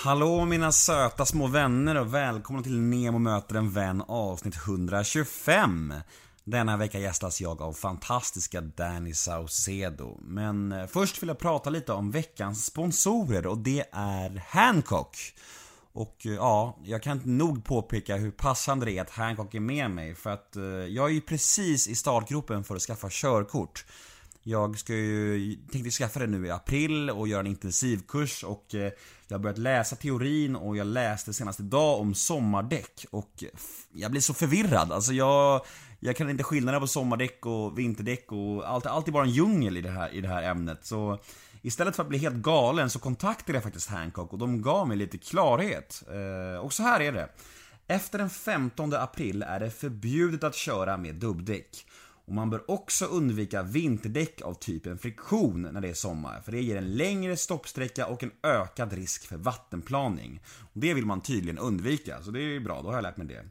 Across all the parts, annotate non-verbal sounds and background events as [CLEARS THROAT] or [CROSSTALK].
Hallå mina söta små vänner och välkomna till Nemo möter en vän avsnitt 125. Denna vecka gästas jag av fantastiska Danny Saucedo. Men eh, först vill jag prata lite om veckans sponsorer och det är Hancock. Och eh, ja, jag kan inte nog påpeka hur passande det är att Hancock är med mig för att eh, jag är ju precis i startgropen för att skaffa körkort. Jag ska ju, tänkte skaffa det nu i april och göra en intensivkurs och eh, jag har börjat läsa teorin och jag läste senast idag om sommardäck och jag blir så förvirrad. Alltså jag, jag kan inte skillnaden på sommardäck och vinterdäck och allt, allt är bara en djungel i det här, i det här ämnet. Så istället för att bli helt galen så kontaktade jag faktiskt Hancock och de gav mig lite klarhet. Eh, och så här är det. Efter den 15 april är det förbjudet att köra med dubbdäck. Och man bör också undvika vinterdäck av typen friktion när det är sommar, för det ger en längre stoppsträcka och en ökad risk för vattenplaning. Och det vill man tydligen undvika, så det är bra, då har jag lärt mig det.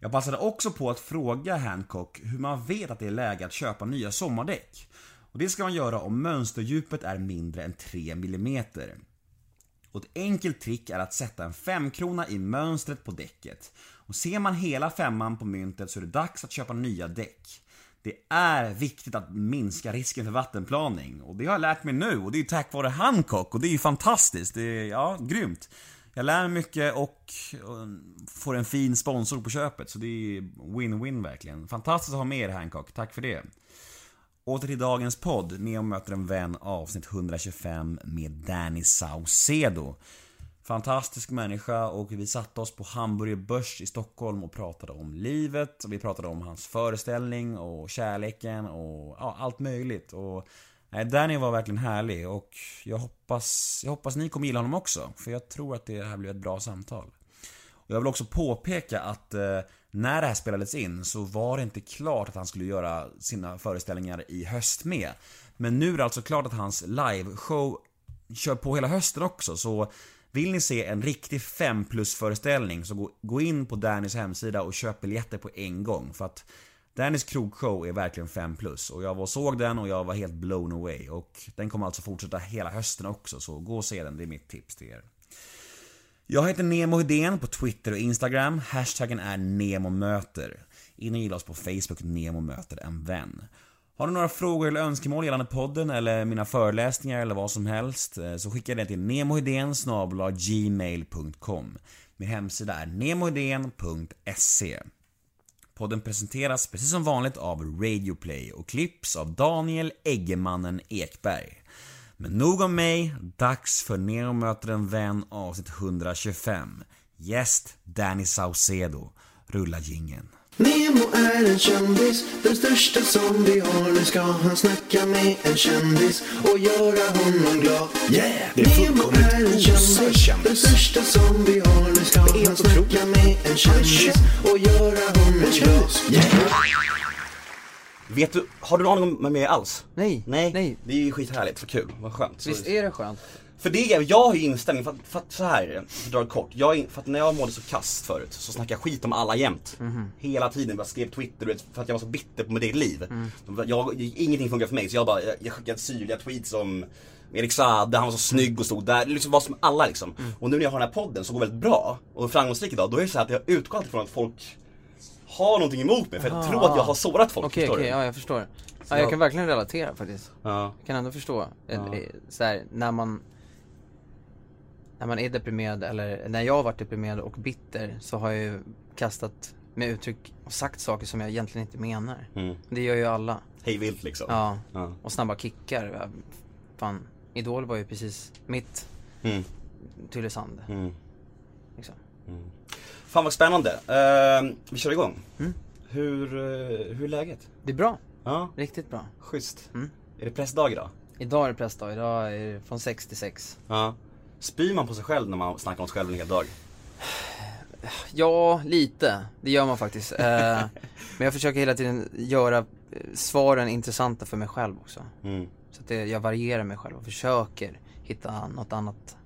Jag passade också på att fråga Hancock hur man vet att det är läge att köpa nya sommardäck. Och det ska man göra om mönsterdjupet är mindre än 3 mm. Och ett enkelt trick är att sätta en femkrona i mönstret på däcket. Och ser man hela femman på myntet så är det dags att köpa nya däck. Det är viktigt att minska risken för vattenplaning och det har jag lärt mig nu och det är tack vare Hancock och det är ju fantastiskt. Det är, ja, grymt. Jag lär mig mycket och eh, får en fin sponsor på köpet så det är win-win verkligen. Fantastiskt att ha med er Hancock, tack för det. Åter till dagens podd, Neo möter en vän avsnitt 125 med Danny Saucedo. Fantastisk människa och vi satte oss på Hamburger Börs i Stockholm och pratade om livet. Vi pratade om hans föreställning och kärleken och ja, allt möjligt. Och nej, Danny var verkligen härlig och jag hoppas, jag hoppas ni kommer gilla honom också. För jag tror att det här blev ett bra samtal. Och jag vill också påpeka att eh, när det här spelades in så var det inte klart att han skulle göra sina föreställningar i höst med. Men nu är det alltså klart att hans liveshow kör på hela hösten också, så vill ni se en riktig 5 plus föreställning så gå, gå in på Dannys hemsida och köp biljetter på en gång för att Dannys krogshow är verkligen 5 plus och jag var och såg den och jag var helt blown away och den kommer alltså fortsätta hela hösten också så gå och se den, det är mitt tips till er. Jag heter Nemo Hedén på Twitter och Instagram, hashtaggen är NEMOMÖTER. In och gilla oss på Facebook, Nemo möter en vän. Har du några frågor eller önskemål gällande podden eller mina föreläsningar eller vad som helst eh, så skicka det till nemohedén gmail.com Min hemsida är nemohedén.se Podden presenteras precis som vanligt av Radioplay och klipps av Daniel Eggemannen Ekberg. Men nog om mig, dags för Nemo möter en vän avsnitt 125. Gäst Danny Saucedo. Rulla gingen. Nemo är en kändis, den största som vi har. Nu ska han snacka med en kändis och göra honom glad. Yeah! Det är Nemo är en kändis, den största som vi har. Nu ska han snacka med en kändis och göra honom glad. Yeah! Vet du, har du någon aning om är alls? Nej, Nej, nej. det är ju skithärligt, vad kul, vad skönt. Visst är det skönt? För det, är- jag har ju inställning, för för så här, för att dra det kort. Jag, för att när jag mådde så kast förut så snackade jag skit om alla jämt. Mhm. Hela tiden, jag skrev Twitter för att jag var så bitter på mitt eget liv. Mm. Jag, ingenting funkar för mig så jag bara, jag, jag skickade syrliga tweets om Erik Saade, han var så snygg och stod där, liksom var som alla liksom. Mm. Och nu när jag har den här podden som går väldigt bra och är framgångsrik idag, då är det så här att jag utgår alltid från att folk har någonting emot mig för jag Aha. tror att jag har sårat folk, Okej, förstår okej, du? ja jag förstår. Ja, jag- kan verkligen relatera faktiskt. Ja. Jag kan ändå förstå. Ja. Eh, Så här, när man när man är deprimerad eller när jag har varit deprimerad och bitter så har jag ju kastat med uttryck och sagt saker som jag egentligen inte menar. Mm. Det gör ju alla. Hej vilt liksom. Ja. Ja. Och snabba kickar. Fan, Idol var ju precis mitt Mm. Tylösand. Mm. Liksom. Fan vad spännande. Uh, vi kör igång. Mm. Hur, eh, hur är läget? Det är bra. Ja, Riktigt bra. schysst. Mm. Är det pressdag idag? Idag är det pressdag. Idag är det från 6 till 6. Ja. Spyr man på sig själv när man snackar om sig själv en hel dag? Ja, lite. Det gör man faktiskt. Eh, [LAUGHS] men jag försöker hela tiden göra eh, svaren intressanta för mig själv också. Mm. Så att det, jag varierar mig själv och försöker hitta något annat,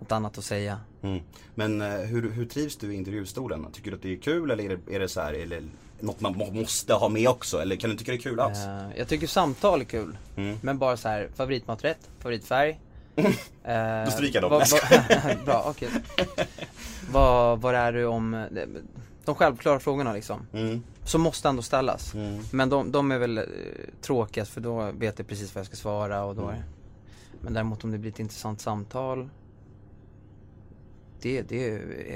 något annat att säga. Mm. Men eh, hur, hur trivs du i intervjustolen? Tycker du att det är kul eller är det, är det så här, eller något man må- måste ha med också? Eller kan du tycka det är kul alls? Jag tycker samtal är kul. Mm. Men bara så här, favoritmaträtt, favoritfärg, Eh, Då stryker jag dem. vad- vad- [LAUGHS] Bra, okej. Vad, vad är du om, de självklara frågorna liksom. Mm, Som måste ändå ställas. mm. Men de, de är väl eh, tråkigast för då vet jag precis vad jag ska svara och då Mm. Men däremot om det blir ett intressant samtal Det, det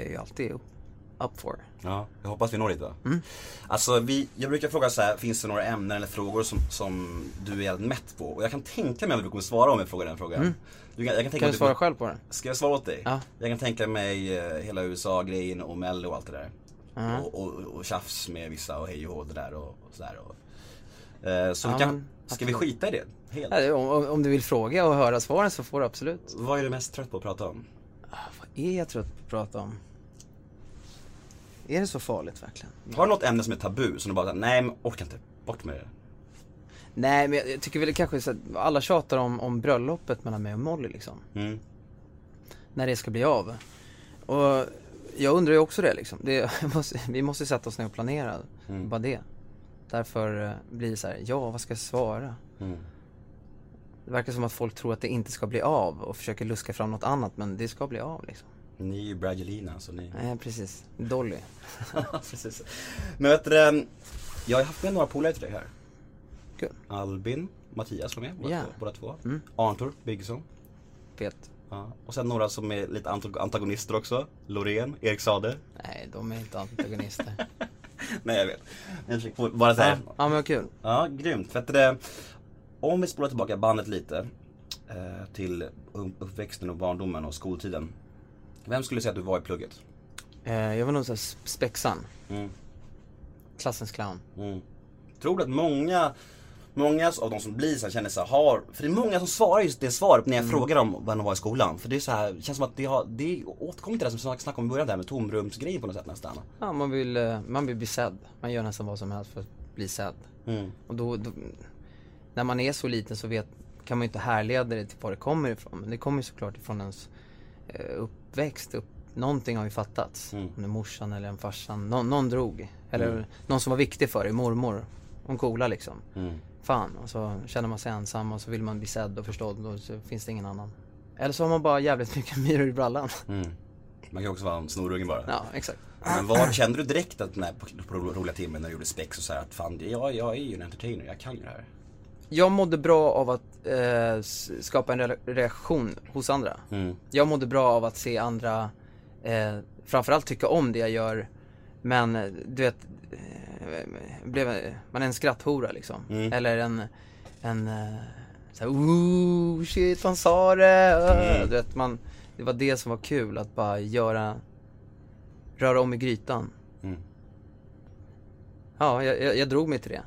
är ju alltid up for. Ja, jag hoppas vi når dit då. Mm. Alltså vi, jag brukar fråga så här, finns det några ämnen eller frågor som, som du är jävligt mätt på? Och jag kan tänka mig att du kommer svara om jag frågar den frågan. Mm. Du kan, jag kan tänka Kan du svara du, själv på den? Ska jag svara åt dig? Ja. Jag kan tänka mig eh, hela USA-grejen och Mello och allt det där. Ja. Och, och, och tjafs med vissa och hej och hå det där och, och sådär. Och, eh, så Ja, vi kan, men ska vi skita i det? Helt? Ja, om- om du vill fråga och höra svaren så får du absolut. Vad är du mest trött på att prata om? Ah, vad är jag trött på att prata om? Är det så farligt verkligen? Har du något ämne som är tabu som du bara, nej men orkar inte, bort med det. Nej men jag, tycker väl kanske så att alla tjatar om, om bröllopet mellan mig och Molly liksom. Mm. När det ska bli av. Och jag undrar ju också det liksom. Det, [LAUGHS] måste, vi måste sätta oss ner och planera. Mm. Bara det. Därför eh, blir det så här, ja vad ska jag svara? Mm. Det verkar som att folk tror att det inte ska bli av och försöker luska fram något annat men det ska bli av liksom. Ni är ju Brangelina så ni Nej precis, Dolly. [LAUGHS] Precis. Men vet du, det, jag har haft med några polare till dig här. Kul. Albin, Mattias var med, båda, Ja. två, båda två. Mm. Arntor Biggesson. Vet. Ja. Och sen några som är lite antag- antagonister också. Loreen, Erik Sade. Nej de är inte antagonister. [LAUGHS] Nej jag vet. Jag försöker bara säga. ja, ja men vad kul. Ja, grymt. För att det, om vi spolar tillbaka bandet lite eh, till upp- uppväxten och barndomen och skoltiden. Vem skulle säga att du var i plugget? Eh, jag var nog såhär spexan. Mm. Klassens clown. Mm. Tror du att många, många av de som blir så här känner så här, har, för det är många som svarar just det svaret när jag Mm. frågar dem vad de var i skolan. För det är så här, det känns som att det har, det återkommer till det som vi snackade om i början där med tomrumsgrejen på något sätt nästan. Ja man vill, eh, man vill bli sedd. Man gör nästan vad som helst för att bli sedd. Mm. Och då, då när man är så liten så vet, kan man ju inte härleda det till var det kommer ifrån. Men det kommer ju såklart ifrån ens eh, uppväxt. Upp, någonting har ju fattats. Mm. Om det är morsan eller en farsan. Nå, någon drog. Eller Mm. någon som var viktig för dig, mormor. Hon coola liksom. Mm. Fan, och så känner man sig ensam och så vill man bli sedd och förstådd och så finns det ingen annan. Eller så har man bara jävligt mycket [LAUGHS] myror i brallan. Mm. Man kan också vara en snorunge bara. Ja, exakt. Men vad, kände du direkt att när, på, på ro- roliga timmen när du gjorde spex och så här att fan, jag, jag är ju en entertainer, jag kan ju det här. Jag mådde bra av att eh, skapa en re- reaktion hos andra. Mm. Jag mådde bra av att se andra, eh, framförallt tycka om det jag gör. Men eh, du vet, eh, blev, man är en skratthora liksom. Mm. Eller en, en eh, såhär, ooh shit han sa det. Uh, Mm. Du vet, man, det var det som var kul, att bara göra, röra om i grytan. Mm. Ja, jag, jag, jag drog mig till det.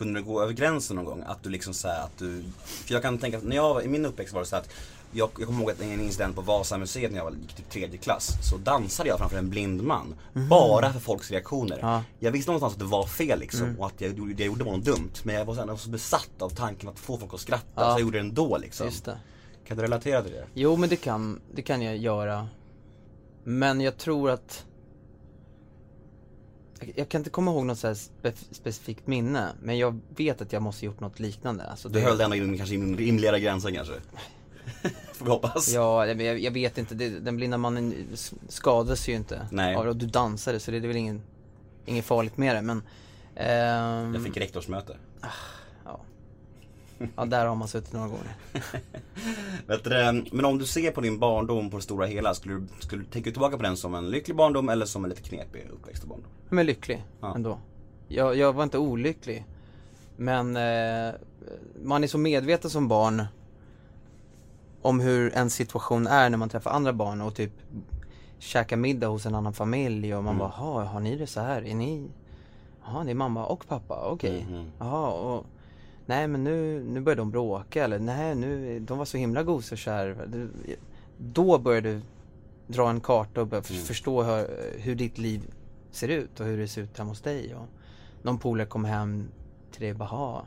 Mm. Kunde du gå över gränsen någon gång? Att du liksom såhär att du, för jag kan tänka, när jag var, i min uppväxt var det så att jag, jag kommer ihåg att en incident på Vasamuseet när jag var, gick till tredje klass Så dansade jag framför en blind man Bara för folks reaktioner. Ja. Mm. Jag visste någonstans att det var fel liksom och att jag, det jag gjorde var något dumt Men jag var så, jag var så besatt av tanken att få folk att skratta Ja. så jag gjorde det ändå liksom Just det. Kan du relatera till det? Jo men det kan, det kan jag göra. Men jag tror att jag, kan inte komma ihåg något så spe, specifikt minne, men jag vet att jag måste gjort något liknande. Alltså Du det, höll ändå inom, kanske inom rimligare gränser kanske? [LAUGHS] Får vi hoppas Ja, jag, jag jag vet inte, det, den blinda mannen skadades ju inte Nej. det och du dansade så det är väl ingen, inget farligt med det men ehm, Jag fick rektorsmöte ja. Ja, där har man suttit några gånger. [LAUGHS] Vet du, det, men om du ser på din barndom på det stora hela, skulle du, skulle du tänka tillbaka på den som en lycklig barndom eller som en lite knepig uppväxt och barndom? Men lycklig Ja. ändå. Jag, jag var inte olycklig. Men eh, man är så medveten som barn om hur en situation är när man träffar andra barn och typ käkar middag hos en annan familj och man Mm. bara, "Jaha, har ni det så här? Är ni, jaha det är mamma och pappa, okej. Mhm. Jaha, och nej men nu, nu börjar de bråka eller nej nu, de var så himla gos och kär. Då börjar du dra en karta och börja Mm. förstå hur, hur ditt liv ser ut och hur det ser ut hemma hos dig. Och någon polare kommer hem till dig och bara, "Ha,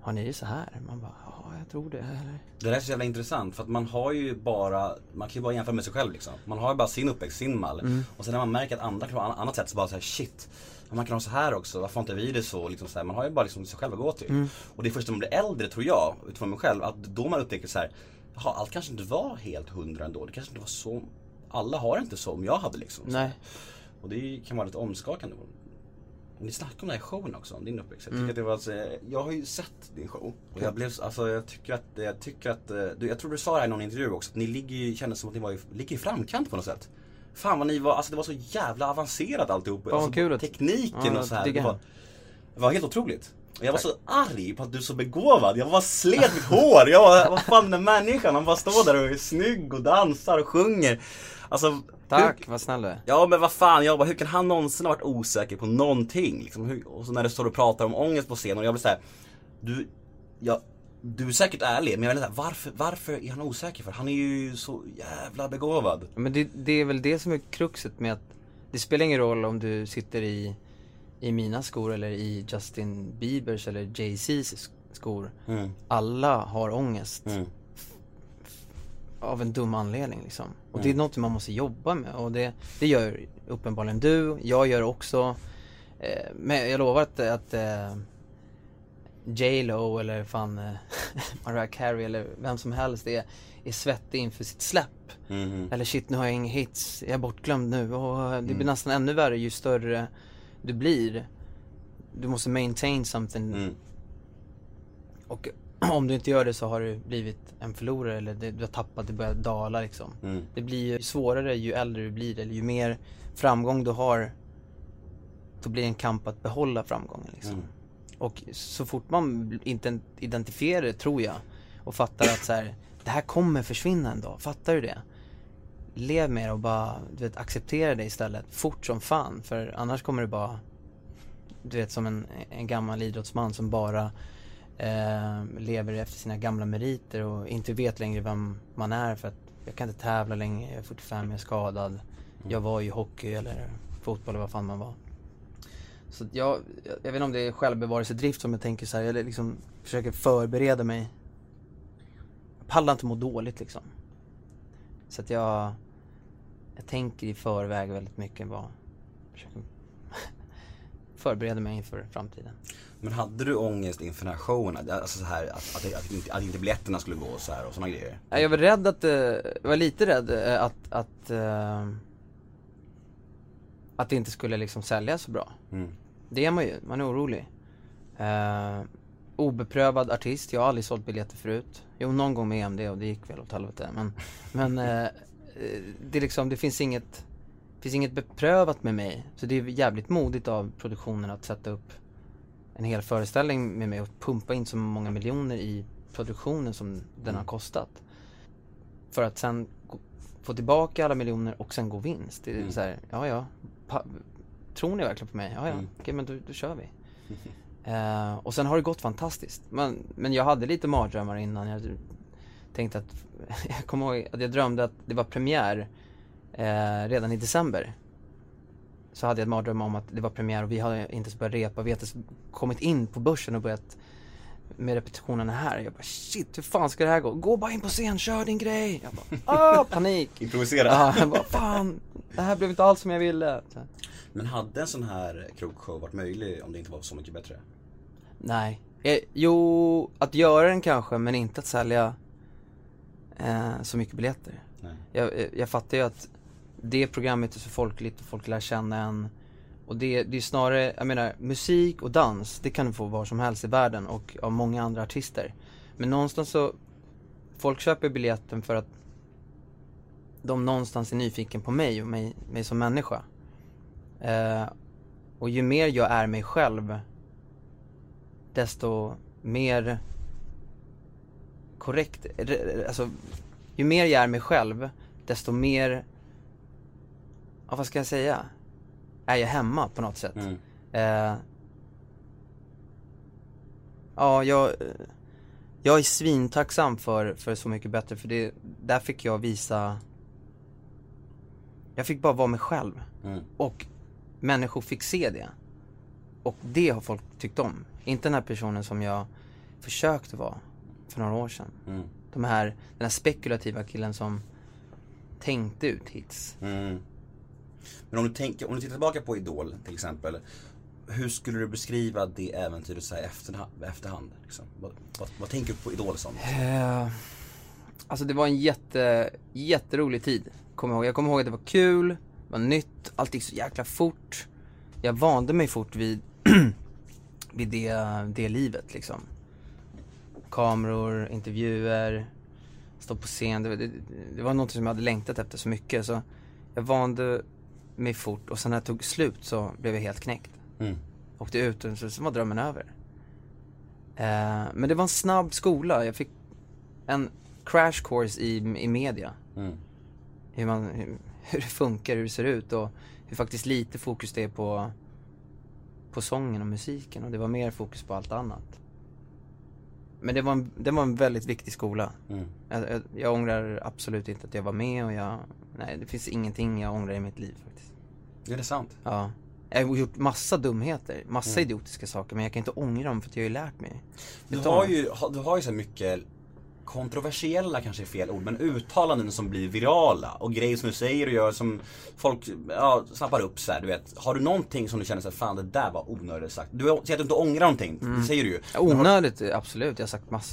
har ni det så här? Man bara, ja jag tror det. Eller? Det där är så jävla intressant för att man har ju bara, man kan ju bara jämföra med sig själv liksom. Man har ju bara sin uppväxt, sin mall. Mm. Och sen när man märker att andra kan vara på annat sätt så bara såhär shit. Man kan ha så här också, varför har inte vi det så? Liksom så här, man har ju bara liksom sig själv att gå till. Mm. Och det är först när man blir äldre tror jag, utifrån mig själv, att då man upptäcker så här, jaha allt kanske inte var helt hundra ändå. Det kanske inte var så, alla har inte så om jag hade liksom. Nej. Och det kan vara lite omskakande. Ni snackade om den här showen också, om din uppväxt. Jag, Mm. tycker att det var, alltså, jag har ju sett din show. Och jag blev, så- alltså jag tycker att, jag tycker att, eh, du, jag tror du sa det här i någon intervju också, att ni ligger ju, kändes som att ni var i, ligger i framkant på något sätt. Fan vad ni var, alltså det var så jävla avancerat alltihop. vad alltså, kul Tekniken Ja, och så här. Det var, det var helt otroligt. Och jag var så arg på att du är så begåvad. Jag var slet mitt hår. Jag var, vad fan den människan? Han bara står där och är snygg och dansar och sjunger. Alltså, Tack, hur- vad snäll du är. Ja men vad fan, jag bara, hur kan han någonsin ha varit osäker på någonting? Liksom, hur, och så när du står och pratar om ångest på scen och jag blir såhär, du, ja, du är säkert ärlig men jag vet inte, varför, varför är han osäker för? Han är ju så jävla begåvad. Men det, det är väl det som är kruxet med att det spelar ingen roll om du sitter i, i mina skor eller i Justin Biebers eller Jay-Z's skor. Mm, Alla har ångest mm, av en dum anledning liksom. Och det är något man måste jobba med och det, det gör uppenbarligen du, jag gör också. Eh, men jag lovar att, att eh, J Lo eller fan eh, [LAUGHS] Mariah Carey eller vem som helst är, är svettig inför sitt släpp. mm, Eller shit nu har jag inga hits, jag är bortglömd nu och det blir nästan ännu värre ju större du blir. Du måste maintain something mm, och [CLEARS THROAT] om du inte gör det så har du blivit en förlorare eller du har tappat, det börjar dala liksom. mm, Det blir ju svårare ju äldre du blir eller ju mer framgång du har då blir det en kamp att behålla framgången liksom. Mm. Och så fort man inte identifierar det tror jag och fattar att så här, det här kommer försvinna en dag, fattar du det? Lev med det och bara, du vet, acceptera det istället, fort som fan för annars kommer det bara Du vet som en, en gammal idrottsman som bara eh, lever efter sina gamla meriter och inte vet längre vem man är för att jag kan inte tävla längre, jag är 45, jag är skadad. Jag var ju hockey eller fotboll eller vad fan man var. Så att jag, jag vet inte om det är självbevarelsedrift som jag tänker så här, jag liksom försöker förbereda mig. Jag pallar inte må dåligt liksom. Så att jag, jag tänker i förväg väldigt mycket vad, försöker [LAUGHS] förbereda mig inför framtiden. Men hade du ångest inför den här showen? Alltså så här, att, att, att, inte, att inte biljetterna skulle gå och så här och såna grejer? Nej, Jag var rädd att, eh, jag var lite rädd eh, att, att, eh, att det inte skulle liksom sälja så bra. Mm. Det är man ju, man är orolig. Eh, obeprövad artist, jag har aldrig sålt biljetter förut. Jo, någon gång med EMD och det gick väl åt helvete. Men, men eh, eh, det är liksom, det finns inget, finns inget beprövat med mig. Så det är jävligt modigt av produktionen att sätta upp en hel föreställning med mig och pumpa in så många miljoner i produktionen som den har kostat. För att sen få tillbaka alla miljoner och sen gå vinst. Det är Mm. så här, ja ja. Tror ni verkligen på mig? Ja ja, Mm. okej men då, då kör vi. [LAUGHS] Eh, och sen har det gått fantastiskt. Men, men jag hade lite mardrömmar innan. Jag tänkte att, [LAUGHS] jag kommer ihåg att jag drömde att det var premiär eh, redan i december. Så hade jag en mardröm om att det var premiär och vi hade inte ens börjat repa, vi hade inte ens kommit in på börsen och börjat med repetitionerna här. Jag bara shit, hur fan ska det här gå? Gå bara in på scen, kör din grej! Jag bara, ah, panik! [LAUGHS] Improvisera? Ja, jag bara, fan, det här blev inte alls som jag ville. Så. Men hade en sån här krogshow varit möjlig om det inte var så mycket bättre? nej. Eh, jo, att göra den kanske, men inte att sälja eh, så mycket biljetter. Nej. Jag, eh, jag fattar ju att det programmet är så folkligt och folk lär känna en. Och det, det är snarare, jag menar musik och dans, det kan du få var som helst i världen och av många andra artister. Men någonstans så, folk köper biljetten för att de någonstans är nyfiken på mig och mig, mig som människa. Eh, och ju mer jag är mig själv, desto mer korrekt, re- alltså ju mer jag är mig själv, desto mer, ja vad ska jag säga, är jag hemma på något sätt. Mm. Eh, ja, jag, jag är svintacksam för, för Så Mycket Bättre, för det, där fick jag visa, jag fick bara vara mig själv. Mm. Och människor fick se det. Och det har folk tyckt om. Inte den här personen som jag försökte vara för några år sedan. Mm. De här, den här spekulativa killen som tänkte ut hits. Mm. Men om du tänker, om du tittar tillbaka på Idol till exempel hur skulle du beskriva det äventyret så här efterhand? efterhand liksom? vad, vad, vad tänker du på Idol som? Eh, alltså det var en jätte, jätterolig tid. Kommer jag, ihåg. jag kommer ihåg att det var kul, det var nytt, allt gick så jäkla fort. Jag vande mig fort vid, [CLEARS THROAT] vid det, det livet liksom. Kameror, intervjuer, stå på scen. Det, det, det var något som jag hade längtat efter så mycket så jag vande mig fort och sen när det tog slut så blev jag helt knäckt. Mm. Åkte ut och så, så var drömmen över. Eh, men det var en snabb skola. Jag fick en crash course i, i media. Mm. Hur, man, hur, hur det funkar, hur det ser ut och hur faktiskt lite fokus det är på, på sången och musiken och det var mer fokus på allt annat. Men det var en, det var en väldigt viktig skola. Mm. Jag, jag, jag ångrar absolut inte att jag var med och jag, nej det finns ingenting jag ångrar i mitt liv faktiskt. Är det sant? Ja. Jag har gjort massa dumheter, massa Mm. idiotiska saker men jag kan inte ångra dem för att jag har ju lärt mig. Du har ju, du har ju så mycket kontroversiella kanske är fel ord, men uttalanden som blir virala och grejer som du säger och gör som folk ja, snappar upp så här, du vet. Har du någonting som du känner så här, fan det där var onödigt sagt? Du säger att du inte ångrar någonting, Mm. det säger du ju. Ja, Onödigt, absolut. Jag har sagt massa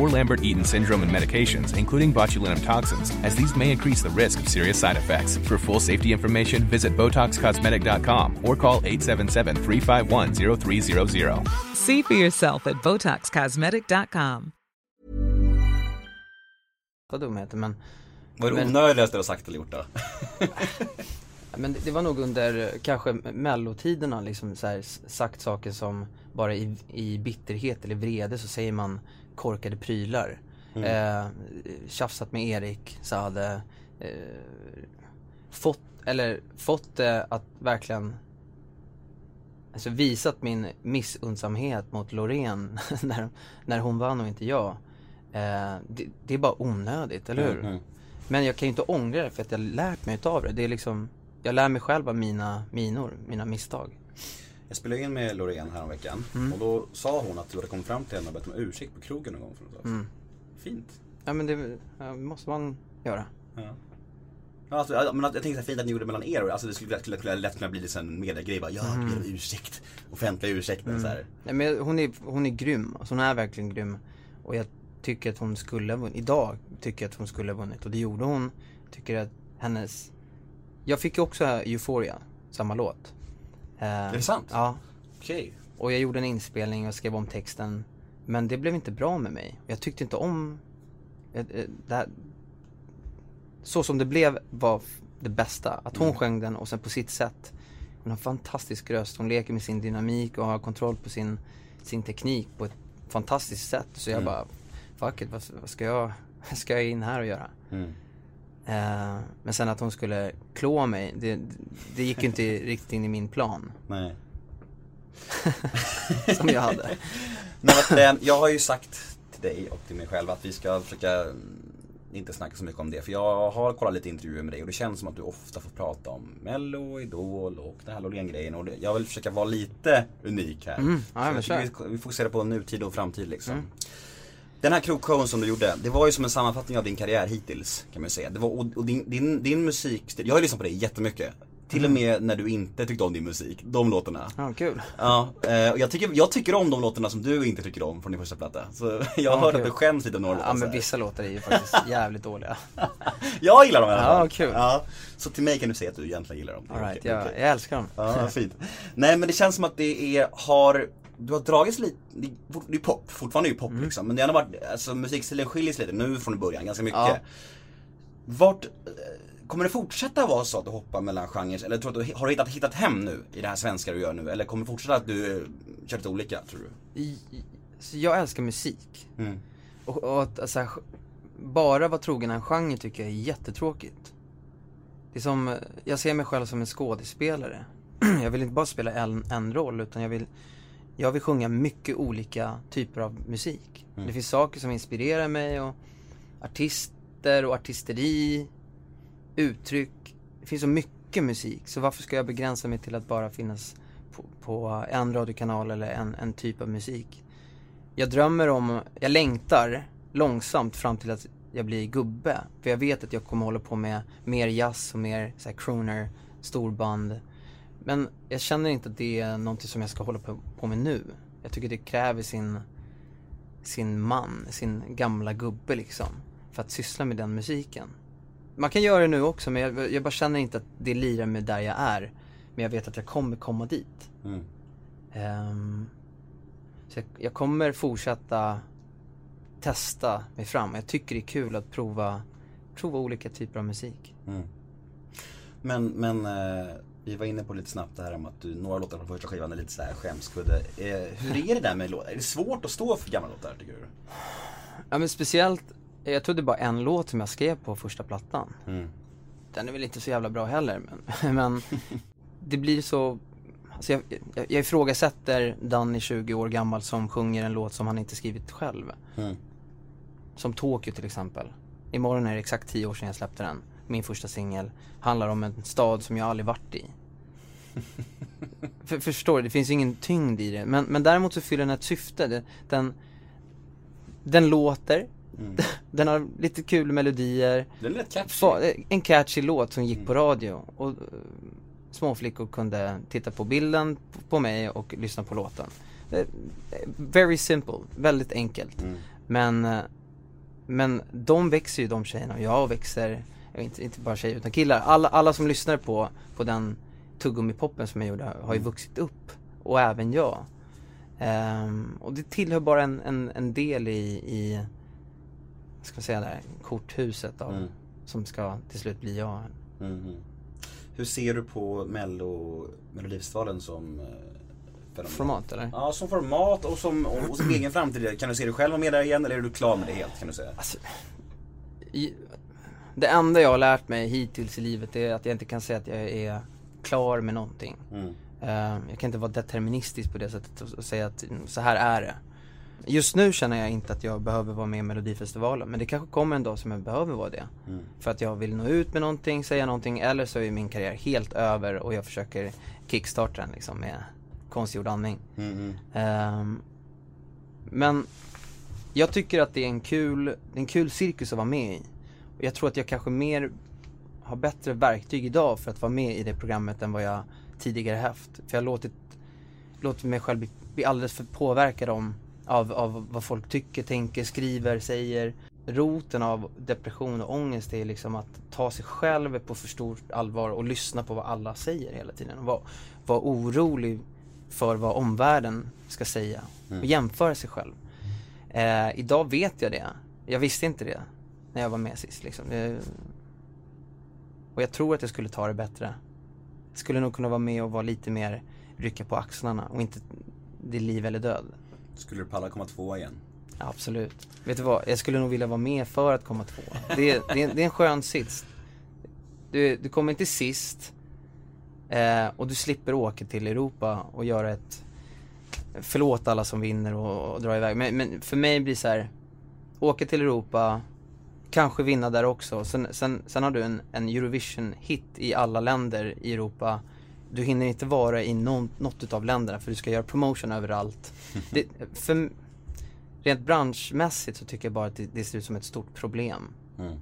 or Lambert-Eaton syndrome and medications, including botulinum toxins, as these may increase the risk of serious side effects. For full safety information, visit BotoxCosmetic.com or call 877-351-0300. See for yourself at BotoxCosmetic.com. dumheter men, Vad är det onödigaste du har sagt eller gjort då? [LAUGHS] men det, det var nog under kanske mellotiderna liksom så här, sagt saker som bara i, i bitterhet eller vrede så säger man korkade prylar. Eh, tjafsat med Erik, Saade. Eh, fått, eller fått det att verkligen Alltså visat min missundsamhet mot Loreen [LAUGHS] när, när hon vann och inte jag. Eh, det, det är bara onödigt, eller hur? Mm, mm. Men jag kan ju inte ångra det för att jag lärt mig utav det. Det är liksom, jag lär mig själv av mina minor, mina misstag. Jag spelade in med Loreen häromveckan Mm. och då sa hon att du hade kommit fram till henne och bett om ursäkt på krogen någon gång för något. Mm. Fint. Ja men det ja, måste man göra. Ja. Alltså, men jag tänkte så fint att ni gjorde det mellan er. Alltså det skulle, skulle, skulle lätt kunna bli lite en mediegrej bara, ja, Mm. ber om ursäkt. Offentliga ursäkter så här. Nej, men hon är, hon är grym, alltså hon är verkligen grym. Och jag tycker att hon skulle ha vunnit, idag tycker jag att hon skulle ha vunnit och det gjorde hon. Tycker att hennes, jag fick ju också Euphoria, samma låt. Eh, är det sant? Ja. Okej. Och jag gjorde en inspelning och skrev om texten. Men det blev inte bra med mig. Jag tyckte inte om eh, eh, det här. Så som det blev var det bästa. Att hon Mm. sjöng den och sen på sitt sätt. Hon har en fantastisk röst. Hon leker med sin dynamik och har kontroll på sin, sin teknik på ett fantastiskt sätt. Så jag Mm. bara, fuck it, vad, vad ska jag, [LAUGHS] vad ska jag in här och göra? Mm. Eh, men sen att hon skulle klå mig, det, det gick ju inte [LAUGHS] riktigt in i min plan. Nej. [LAUGHS] Som jag hade. Men att, eh, jag har ju sagt till dig och till mig själv att vi ska försöka inte snacka så mycket om det. För jag har kollat lite intervjuer med dig och det känns som att du ofta får prata om Mello, Idol och den här Loreen-grejen. Och det- jag vill försöka vara lite unik här. Mm, ja, Så men jag tycker vi, vi fokuserar på nutid och framtid liksom. Mm. Den här krogshowen som du gjorde, det var ju som en sammanfattning av din karriär hittills kan man säga. Det var, och, och din, din, din musikstil, jag har ju lyssnat på dig jättemycket. Till och med när du inte tyckte om din musik, de låtarna. Ja, kul. Ja, eh, och jag tycker, jag tycker om de låtarna som du inte tycker om från din första platta. Så [LAUGHS] jag har Ja, hört kul. att du skäms lite om några Ja låtar så men vissa låtar är ju faktiskt [LAUGHS] jävligt dåliga. [LAUGHS] Jag gillar dem i alla Ja, fall. kul. Ja, så till mig kan du säga att du egentligen gillar dem. Okej, det är jag, okej. jag älskar dem. Ja, fint. Nej men det känns som att det är, har, du har dragits lite, det är- är pop, fortfarande är Mm. pop liksom. Men det har varit, alltså musikstilen skiljer sig lite nu från början, ganska mycket. Ja. Vart, eh, Kommer det fortsätta vara så att du hoppar mellan genrer? Eller tror du att du har hittat, hittat hem nu i det här svenska du gör nu? Eller kommer det fortsätta att du eh, kör lite olika, tror du? I, så jag älskar musik. Mm. Och, och att alltså, bara vara trogen en genre tycker jag är jättetråkigt. Det är som, jag ser mig själv som en skådespelare. [CLEARS THROAT] jag vill inte bara spela en, en roll utan jag vill, jag vill sjunga mycket olika typer av musik. Det finns saker som inspirerar mig och artister och artisteri, uttryck. Det finns så mycket musik så varför ska jag begränsa mig till att bara finnas på, på en radiokanal eller en, en typ av musik. Jag drömmer om, jag längtar långsamt fram till att jag blir gubbe. För jag vet att jag kommer hålla på med mer jazz och mer så här, crooner, storband. Men jag känner inte att det är någonting som jag ska hålla på, på med nu. Jag tycker det kräver sin, sin man, sin gamla gubbe liksom. För att syssla med den musiken. Man kan göra det nu också men jag, jag bara känner inte att det lirar med där jag är. Men jag vet att jag kommer komma dit. Mm. Ehm, så jag, jag kommer fortsätta testa mig fram. Jag tycker det är kul att prova, prova olika typer av musik. Mm. Men, men eh, vi var inne på lite snabbt det här om att du, några låtar från första skivan är lite såhär skämskudde. Eh, hur är det där med låtar? Är det svårt att stå för gamla låtar tycker du? Ja men speciellt, jag tror det är bara en låt som jag skrev på första plattan. Mm. Den är väl inte så jävla bra heller men, [LAUGHS] men det blir så Alltså jag, jag, jag ifrågasätter Danny 20 år gammal som sjunger en låt som han inte skrivit själv. Mm. Som Tokyo till exempel. Imorgon är det exakt 10 år sedan jag släppte den. Min första singel. Handlar om en stad som jag aldrig varit i. [LAUGHS] För, förstår du? Det finns ingen tyngd i det. Men, men däremot så fyller den ett syfte. Den, den låter. Mm. [LAUGHS] Den har lite kul melodier. Den rätt catchy. En catchy låt som gick på radio. Och eh, småflickor kunde titta på bilden på mig och lyssna på låten. Eh, Very simple, väldigt enkelt. Mm. Men, eh, men de växer ju de tjejerna och jag växer, inte, inte bara tjejer utan killar. Alla, alla som lyssnar på, på den tuggummi-poppen som jag gjorde har ju vuxit upp. Och även jag. Ehm, och det tillhör bara en, en, en del i, i, vad ska man säga där, korthuset av, Mm. som ska till slut bli jag. Mhm. Hur ser du på Mello, Melodifestivalen som eh, fenomen? Format eller? Ja, som format och som, och, och som egen framtid. Kan du se dig själv vara med där igen eller är du klar med det helt kan du säga? Alltså, det enda jag har lärt mig hittills i livet är att jag inte kan säga att jag är klar med någonting. Mm. Eh, jag kan inte vara deterministisk på det sättet och, säga att så här är det. Just nu känner jag inte att jag behöver vara med i Melodifestivalen men det kanske kommer en dag som jag behöver vara det. Mm. För att jag vill nå ut med någonting, säga någonting eller så är min karriär helt över och jag försöker kickstarta den liksom med konstgjord andning. Mm, mm. Ehm, men jag tycker att det är en kul, en kul cirkus att vara med i. Och jag tror att jag kanske mer har bättre verktyg idag för att vara med i det programmet än vad jag tidigare haft. För jag har låtit, låtit mig själv bli, bli alldeles för påverkad om, av, av vad folk tycker, tänker, skriver, säger. Roten av depression och ångest är liksom att ta sig själv på för stort allvar och lyssna på vad alla säger hela tiden. Och vara, vara orolig för vad omvärlden ska säga och jämföra sig själv. Eh, idag vet jag det. Jag visste inte det när jag var med sist liksom. Och jag tror att jag skulle ta det bättre. Jag skulle nog kunna vara med och vara lite mer rycka på axlarna och inte det är liv eller död. Skulle du palla komma tvåa igen? Ja, absolut. Vet du vad? Jag skulle nog vilja vara med för att komma två. Det, är- det, är- det är en skön sits. Du, du kommer inte sist eh, och du slipper åka till Europa och göra ett Förlåt alla som vinner och, och dra iväg. Men, men för mig blir det så här Åka till Europa Kanske vinna där också. Sen, sen, sen har du en, en Eurovision-hit i alla länder i Europa. Du hinner inte vara i någon, något utav länderna för du ska göra promotion överallt. [LAUGHS] Det, för, rent branschmässigt så tycker jag bara att det, det ser ut som ett stort problem. Mm.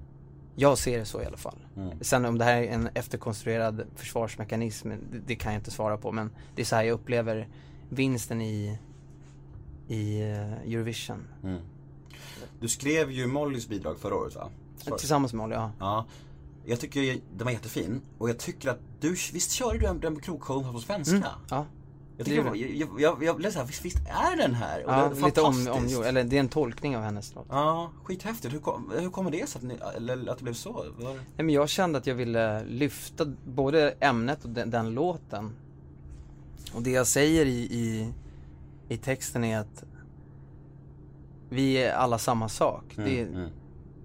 Jag ser det så i alla fall. Mm. Sen om det här är en efterkonstruerad försvarsmekanism, det, det kan jag inte svara på. Men det är så här jag upplever vinsten i, i eh, Eurovision. Mm. Du skrev ju Mollys bidrag förra året va? Sorry. Tillsammans med Molly, ja. Ja. Jag tycker den var jättefin och jag tycker att du, visst körde du den, den på krogshowen på svenska? Mm, ja. Jag, tycker, Det är jag, jag, jag, blev såhär, visst, visst är den här? Och Ja, det lite om, omgjord, eller det är en tolkning av hennes låt. Ja, skithäftigt. Hur, kom, hur kommer det sig att, ni, eller att det blev så? Var... Nej, men jag kände att jag ville lyfta både ämnet och den, den låten. Och det jag säger i, i, i texten är att vi är alla samma sak. det är, mm.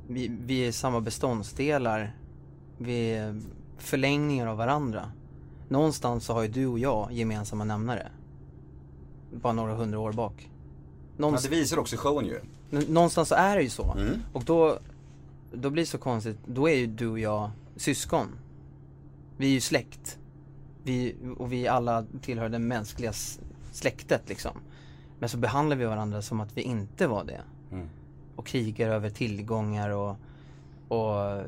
vi, vi är samma beståndsdelar. Vi är förlängningar av varandra. Någonstans så har ju du och jag gemensamma nämnare. Bara några hundra år bak. Ja, Någonstans, det visar också showen ju. Någonstans så är det ju så. Mm. Och då, då blir det så konstigt, då är ju du och jag syskon. Vi är ju släkt. Vi, och vi alla tillhör det mänskliga släktet liksom. Men så behandlar vi varandra som att vi inte var det. Mm. Och krigar över tillgångar och, och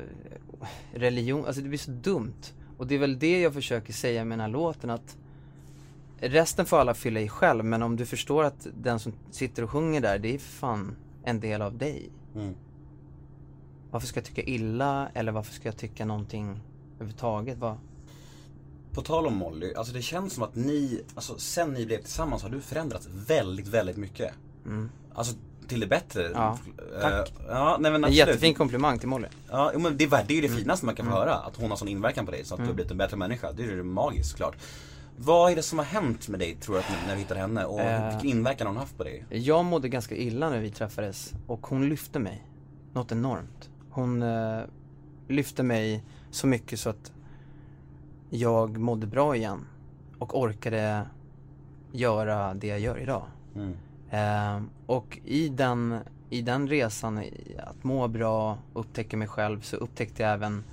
religion, alltså det blir så dumt. Och det är väl det jag försöker säga med den här låten att Resten får alla fylla i själv, men om du förstår att den som sitter och sjunger där, det är fan en del av dig. Mm. Varför ska jag tycka illa, eller varför ska jag tycka någonting överhuvudtaget? Vad? På tal om Molly, alltså det känns som att ni, alltså sen ni blev tillsammans har du förändrats väldigt, väldigt mycket. Mm. Alltså till det bättre. Ja, tack. Eh, ja, nej men En absolut. jättefin komplimang till Molly. Ja, men det, är, det är ju det Mm. finaste man kan få höra. Att hon har sån inverkan på dig så att du har blivit en bättre människa. Det är ju magiskt såklart. Vad är det som har hänt med dig tror du att, när du hittade henne? Och Eh. vilken inverkan har hon haft på dig? Jag mådde ganska illa när vi träffades och hon lyfte mig. Något enormt. Hon eh, lyfte mig så mycket så att jag mådde bra igen. Och orkade göra det jag gör idag. Mm. Eh, och i den, i den resan, i att må bra, upptäcka mig själv, så upptäckte jag även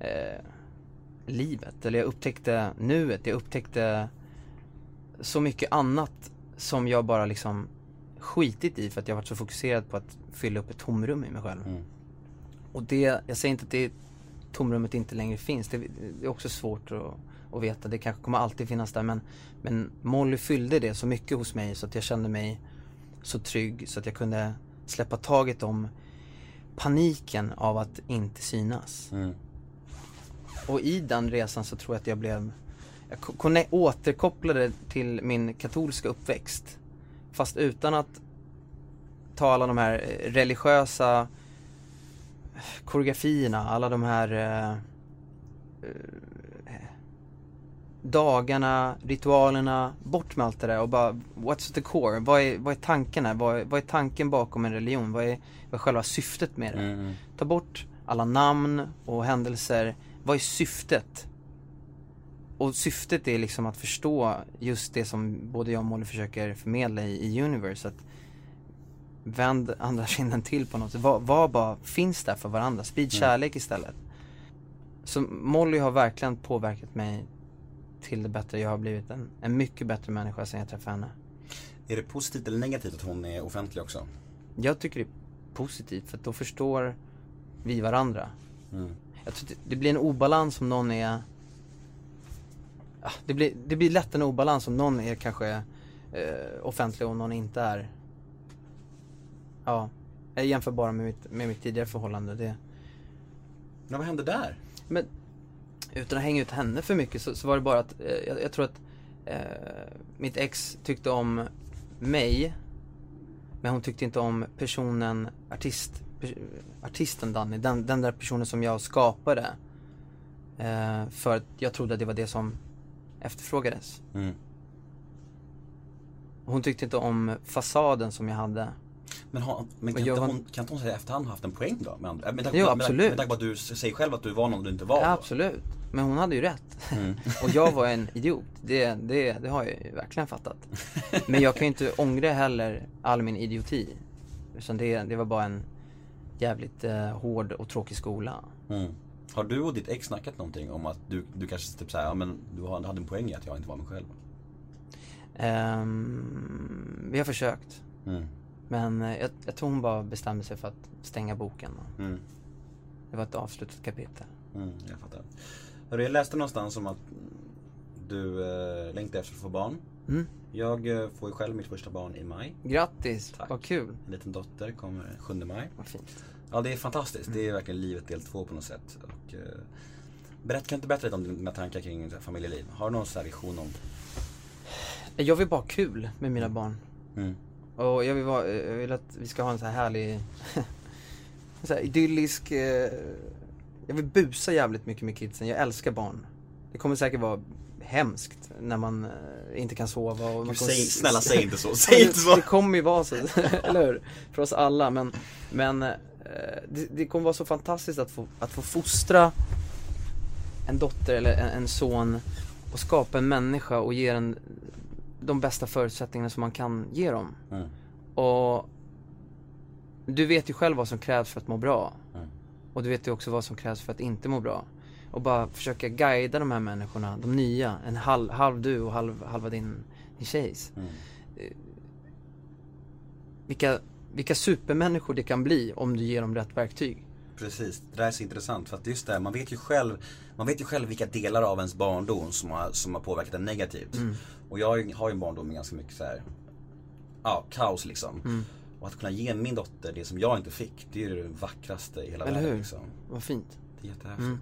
eh, livet. Eller jag upptäckte nuet, jag upptäckte så mycket annat som jag bara liksom skitit i för att jag varit så fokuserad på att fylla upp ett tomrum i mig själv. Mm. Och det, jag säger inte att det tomrummet inte längre finns, det, det är också svårt att, att veta, det kanske kommer alltid finnas där men, men Molly fyllde det så mycket hos mig så att jag kände mig så trygg så att jag kunde släppa taget om paniken av att inte synas. Mm. Och i den resan så tror jag att jag blev Jag återkopplade till min katolska uppväxt Fast utan att ta alla de här eh, religiösa koreografierna, alla de här eh, eh, dagarna, ritualerna, bort med allt det där och bara What's the core? Vad är, vad är tanken här? Vad är, vad är tanken bakom en religion? Vad är, vad är själva syftet med det? Mm. Ta bort alla namn och händelser. Vad är syftet? Och syftet är liksom att förstå just det som både jag och Molly försöker förmedla i, i Universe. Att vänd andra kinden till på något sätt. Vad, vad bara finns där för varandra? Sprid kärlek istället. Så Molly har verkligen påverkat mig till det bättre. Jag har blivit en, en mycket bättre människa sen jag träffade henne. Är det positivt eller negativt att hon är offentlig också? Jag tycker det är positivt för då förstår vi varandra. Mm. Jag tror det, det blir en obalans om någon är Ah, det blir, det blir lätt en obalans om någon är kanske eh, offentlig och någon inte är Ja, jag jämför bara med mitt, med mitt tidigare förhållande det. Men vad hände där? Men utan att hänga ut henne för mycket så, så var det bara att eh, jag, jag tror att eh, mitt ex tyckte om mig men hon tyckte inte om personen, artist, per, artisten Danny, den, den där personen som jag skapade. Eh, för att jag trodde att det var det som efterfrågades. Mm. Hon tyckte inte om fasaden som jag hade. Men, ha, men kan, inte hon, kan inte hon säga efterhand haft en poäng då? Med, med, tanke Jo, med, absolut. med tanke på att du säger själv att du var någon du inte var Ja, absolut. Men hon hade ju rätt. Mm. [LAUGHS] Och jag var en idiot. Det, det, det har jag ju verkligen fattat. Men jag kan ju inte ångra heller all min idioti. Utan det, det var bara en jävligt eh, hård och tråkig skola. Mm. Har du och ditt ex snackat någonting om att du, du kanske typ såhär, ja men du hade en poäng i att jag inte var mig själv? Ehm, vi har försökt. Mm. Men eh, jag, jag tror hon bara bestämde sig för att stänga boken. Mm. Det var ett avslutat kapitel. Mm, jag fattar. Hörru, jag läste någonstans om att du eh, längtar efter att få barn. Mm. Jag eh, får ju själv mitt första barn i maj. Grattis, Tack. vad kul. En liten dotter kommer 7 maj. Vad fint. Ja, det är fantastiskt. Det är verkligen livet del två på något sätt. Och, eh, berätta, kan du inte berätta lite om dina tankar kring familjeliv? Har du någon sån här vision om? Jag vill bara ha kul med mina barn. Mm. Och jag vill, vara, jag vill att vi ska ha en så här härlig, [LAUGHS] så här idyllisk, eh, jag vill busa jävligt mycket med kidsen. Jag älskar barn. Det kommer säkert vara hemskt när man eh, inte kan sova och man kommer Säg, s- snälla säg inte så, [LAUGHS] säg inte det, så! det kommer ju vara så, [LAUGHS] eller hur? För oss alla men, men eh, det, det kommer vara så fantastiskt att få, att få fostra en dotter eller en, en son och skapa en människa och ge den de bästa förutsättningarna som man kan ge dem. Mm. Och du vet ju själv vad som krävs för att må bra. Mm. Och du vet ju också vad som krävs för att inte må bra. Och bara försöka guida de här människorna, de nya, en halv, halv du och halv, halva din, din tjejs. Mm. Eh, Vilka, vilka supermänniskor det kan bli om du ger dem rätt verktyg. Precis, det där är så intressant för att just det, här, man vet ju själv Man vet ju själv vilka delar av ens barndom som har, som har påverkat en negativt. Mm. Och jag har ju- en barndom med ganska mycket så här, ja, kaos liksom. Mm. Och att kunna ge min dotter det som jag inte fick, det är ju det vackraste i hela Eller världen hur? liksom. Vad fint. Det är jättehäftigt. Mm.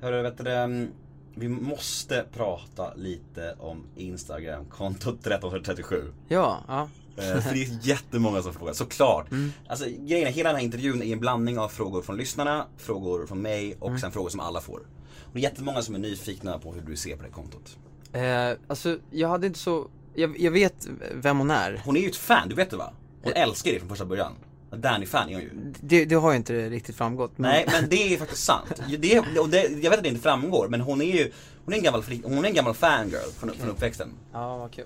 Hörru, vet du, mm, vi måste prata lite om Instagram-kontot 1337. Ja, ja. Eh, För det är jättemånga som frågar, såklart. Mm. Alltså grejen är, hela den här intervjun är en blandning av frågor från lyssnarna, frågor från mig och Mm. sen frågor som alla får. Och det är jättemånga som är nyfikna på hur du ser på det kontot. Eh, alltså, jag hade inte så, jag, jag vet vem hon är. Hon är ju ett fan, du vet det va? Hon Eh. älskar dig från första början. Danny-fan är hon ju. Det, det har ju inte riktigt framgått. Men... Nej men det är faktiskt sant. Det, och det, jag vet att det inte framgår men hon är ju, hon är en gammal, fri- hon är en gammal fangirl från, från uppväxten. Ja, vad kul.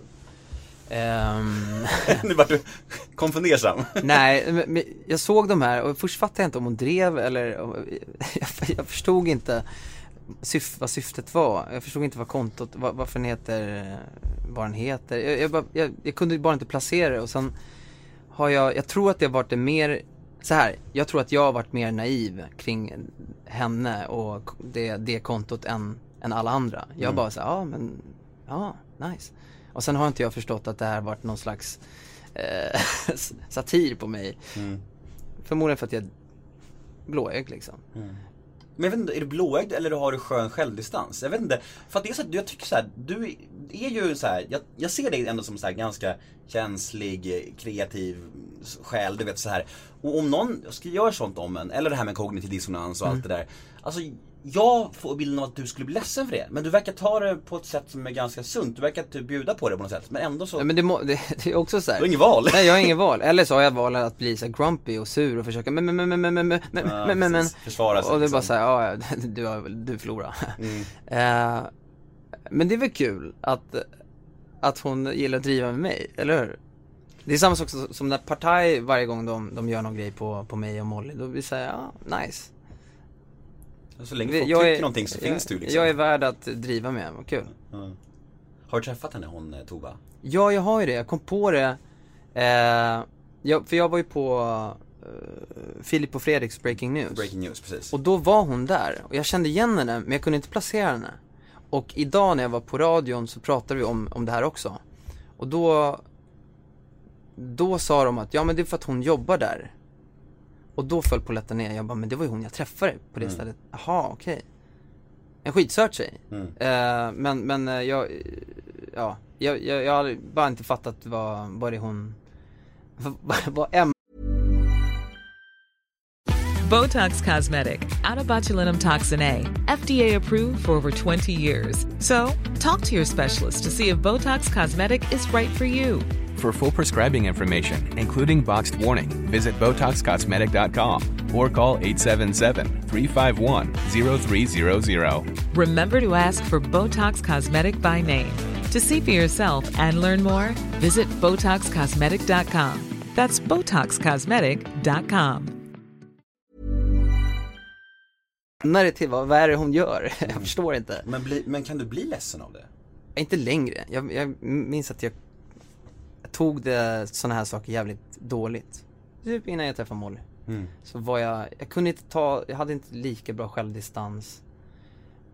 Ehm, [LAUGHS] nu vart du konfundersam. nej, men, jag såg de här och först fattade jag inte om hon drev eller, [LAUGHS] jag, förstod inte syf, vad syftet var. Jag förstod inte vad kontot, vad, varför den heter, vad den heter. Jag, jag, bara, jag, jag kunde bara inte placera det och sen har jag, jag tror att det har varit en mer, så här, jag tror att jag har varit mer naiv kring henne och det, det kontot än, än alla andra. Jag Mm. bara så ja men, ja, nice. Och sen har inte jag förstått att det här varit någon slags eh, [LAUGHS] satir på mig. Mm. Förmodligen för att jag är blåögd liksom. Men jag vet inte, är du blåögd eller har du skön självdistans? Jag vet inte, för att det är så att jag tycker så här, du är ju så här, jag, jag ser dig ändå som så här ganska känslig, kreativ själ, du vet så här. Och om någon ska göra sånt om en, eller det här med kognitiv dissonans och allt det där. Alltså jag får bilden av att du skulle bli ledsen för det. Men du verkar ta det på ett sätt som är ganska sunt. Du verkar typ bjuda på det på något sätt. Men ändå så, Ja, men det, må, det, [LAUGHS] det är också så här. du har inget val. Nej jag har ingen val, eller så har jag valet att bli så grumpy och sur och försöka men men men men men men men men Ja, men men men. Försvara sig Och det är bara liksom. såhär, ja [LAUGHS] du, har, du förlorar Mm. [LAUGHS] eh, Men det är väl kul att, att hon gillar att driva med mig, eller hur? Det är samma sak som- som när Partaj varje gång de, de gör någon grej på, på mig och Molly, då blir det såhär, ja, nice Så länge folk jag tycker är, någonting så jag, finns du liksom. Jag är värd att driva med, vad kul Ja. Har du träffat henne, hon eh, Tova? Ja, jag har ju det. Jag kom på det. Eh, jag, för jag var ju på eh, Filip och Fredriks Breaking News. Breaking news, precis. Och då var hon där. Och jag kände igen henne, men jag kunde inte placera henne. Och idag när jag var på radion så pratade vi om, om det här också. Och då, då sa de att, ja men det är för att hon jobbar där. Och då föll polletten ner. Jag bara, men det var ju hon jag träffade på det Mm. stället. Jaha, okej. En skitsöt tjej. Mm. Eh, men, men eh, jag, ja, jag, jag, jag har bara inte fattat vad, vad det är hon, [LAUGHS] vad, vad Emma Botox Cosmetic, out of botulinum toxin A, FDA approved for over 20 years. So, talk to your specialist to see if Botox Cosmetic is right for you. For full prescribing information, including boxed warning, visit BotoxCosmetic.com or call 877-351-0300. Remember to ask for Botox Cosmetic by name. To see for yourself and learn more, visit BotoxCosmetic.com. That's BotoxCosmetic.com. när det till, vad, vad är det hon gör? [LAUGHS] jag förstår inte. Men, bli, men kan du bli ledsen av det? Inte längre. Jag, jag minns att jag, jag tog det, såna här saker jävligt dåligt. Typ innan jag träffade Molly. Mm. Så var jag, jag kunde inte ta, jag hade inte lika bra självdistans.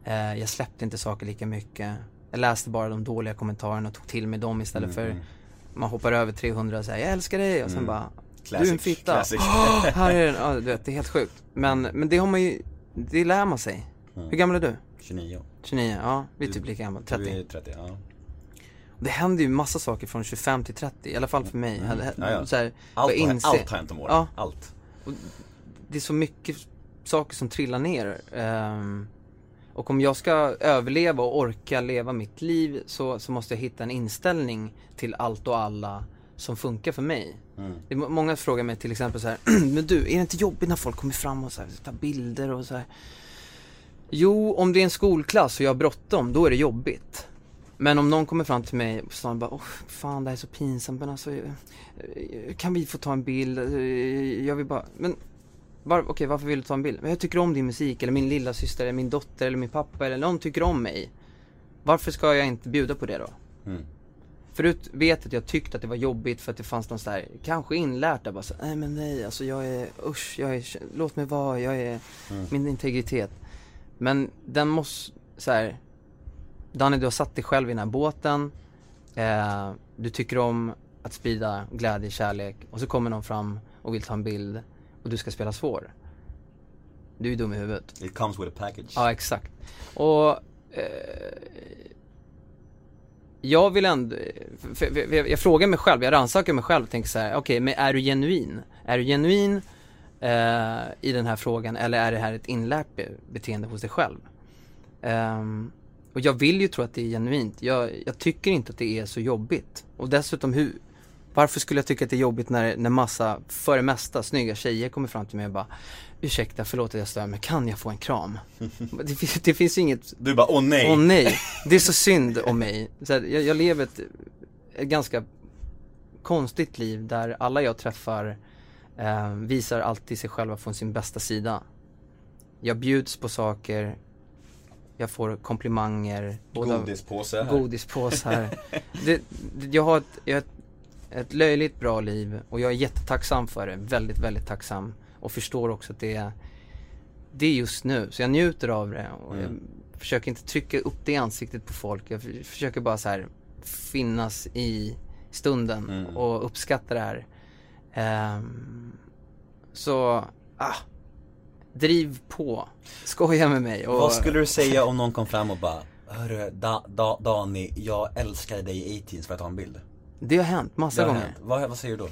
Eh, jag släppte inte saker lika mycket. Jag läste bara de dåliga kommentarerna och tog till mig dem istället för man hoppar över 300 och säger jag älskar dig och sen bara Du är en Classic, fitta. classic. [GASPS] Här är den. Ja, du vet, det är helt sjukt. Men, men det har man ju, det lär man sig. Hur gammal är du? 29. 29? Ja, vi är typ lika gamla. 30. Du är 30, ja. Det händer ju massa saker från 25 till 30, i alla fall för mig. Mm. Ja, här, Allt, inser- allt har hänt om åren. Ja. Allt. det är så mycket saker som trillar ner. ehm, och om jag ska överleva och orka leva mitt liv så, så måste jag hitta en inställning till allt och alla som funkar för mig. Mm. Det är må- många frågar mig till exempel så här, [CLEARS THROAT] men du, är det inte jobbigt när folk kommer fram och så här, tar bilder och så här? Jo, om det är en skolklass och jag har bråttom, då är det jobbigt. Men om någon kommer fram till mig och säger bara, åh fan det här är så pinsamt men alltså, eh, kan vi få ta en bild? Eh, Jag vill bara, men var, okej varför vill du ta en bild? Men jag tycker om din musik, eller min lilla syster eller min dotter eller min pappa eller någon tycker om mig. Varför ska jag inte bjuda på det då? Mm. Förut vet att jag tyckte att det var jobbigt för att det fanns någon så här, kanske inlärt där bara så, nej men nej alltså jag är, usch, jag är, låt mig vara, jag är, min integritet. Men den måste, så här, Danny du har satt dig själv i den här båten, eh, du tycker om att sprida glädje, kärlek och så kommer någon fram och vill ta en bild och du ska spela svår. Du är dum i huvudet. It comes with a package. Ja, exakt. Och eh, jag vill ändå, för, för, för, jag, frågar mig själv, jag rannsakar mig själv och tänker så här: okej men är du genuin? Är du genuin eh, i den här frågan eller är det här ett inlärt be- beteende hos dig själv? Ehm, och jag vill ju tro att det är genuint. Jag, jag tycker inte att det är så jobbigt. Och dessutom hur, varför skulle jag tycka att det är jobbigt när, när massa, för det mesta, snygga tjejer kommer fram till mig och bara Ursäkta, förlåt att jag stör men kan jag få en kram? [LAUGHS] det, finns- det finns inget Du bara, åh nej! Åh nej, det är så [LAUGHS] synd om mig. Så här, jag, jag lever ett, ett ganska konstigt liv där alla jag träffar eh, visar alltid sig själva från sin bästa sida. Jag bjuds på saker, jag får komplimanger. Godispåsar. det, [LAUGHS] det, jag har, ett, jag ett, löjligt bra liv och jag är jättetacksam för det. Väldigt, väldigt tacksam. Och förstår också att det är, det är just nu. Så jag njuter av det. Och jag försöker inte trycka upp det i ansiktet på folk. Jag för- försöker bara så här finnas i stunden och uppskatta det här. Ehm, så, ah. Driv på. Skoja med mig. Och, Vad skulle du säga om någon kom fram och bara Hörru, da, da, Dani, jag älskar dig i 18 för att ta en bild? Det har hänt massa har gånger. hänt. Vad, vad säger du då?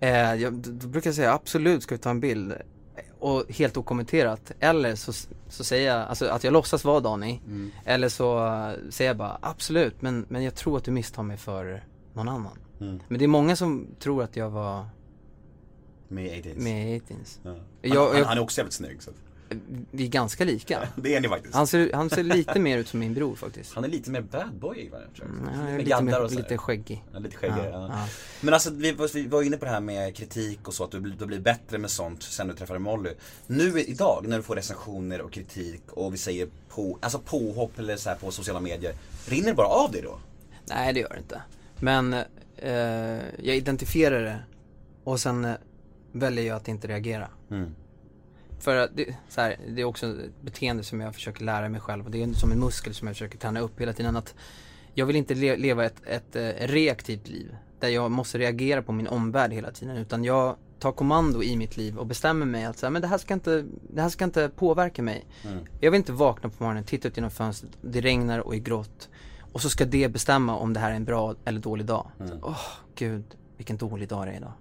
Eh, jag, då brukar jag säga absolut ska vi ta en bild. Och helt okommenterat. Eller så, så säger jag, alltså att jag låtsas vara Dani. Eller så säger jag bara absolut men, men jag tror att du misstar mig för någon annan. Mm. Men det är många som tror att jag var Med 18 med i 18s. Ja. Han, Jag- han, han är också jävligt snygg så Vi är ganska lika. Det är ni faktiskt Han ser, han ser lite mer ut som min bror faktiskt. Han är lite mer bad boy va, tror jag. Ja, är med lite, gaddar mer, och så här. lite skäggig. Ja, lite skäggigare, Ja, ja, ja. Men alltså vi, var- vi var inne på det här med kritik och så, att du, blir- du blir bättre med sånt sen du träffade Molly. Nu idag när du får recensioner och kritik och vi säger på, alltså påhopp eller så här på sociala medier, rinner det bara av dig då? Nej det gör det inte. Men eh, jag identifierar det och sen eh, väljer jag att inte reagera. Mm. För att det, så här, det är också ett beteende som jag försöker lära mig själv och det är som en muskel som jag försöker träna upp hela tiden att jag vill inte le, leva ett, ett eh, reaktivt liv där jag måste reagera på min omvärld hela tiden utan jag tar kommando i mitt liv och bestämmer mig att så här, men det här ska inte, det här ska inte påverka mig. Jag vill inte vakna på morgonen, titta ut genom fönstret, det regnar och är grått och så ska det bestämma om det här är en bra eller dålig dag. Åh, gud, vilken dålig dag det är idag.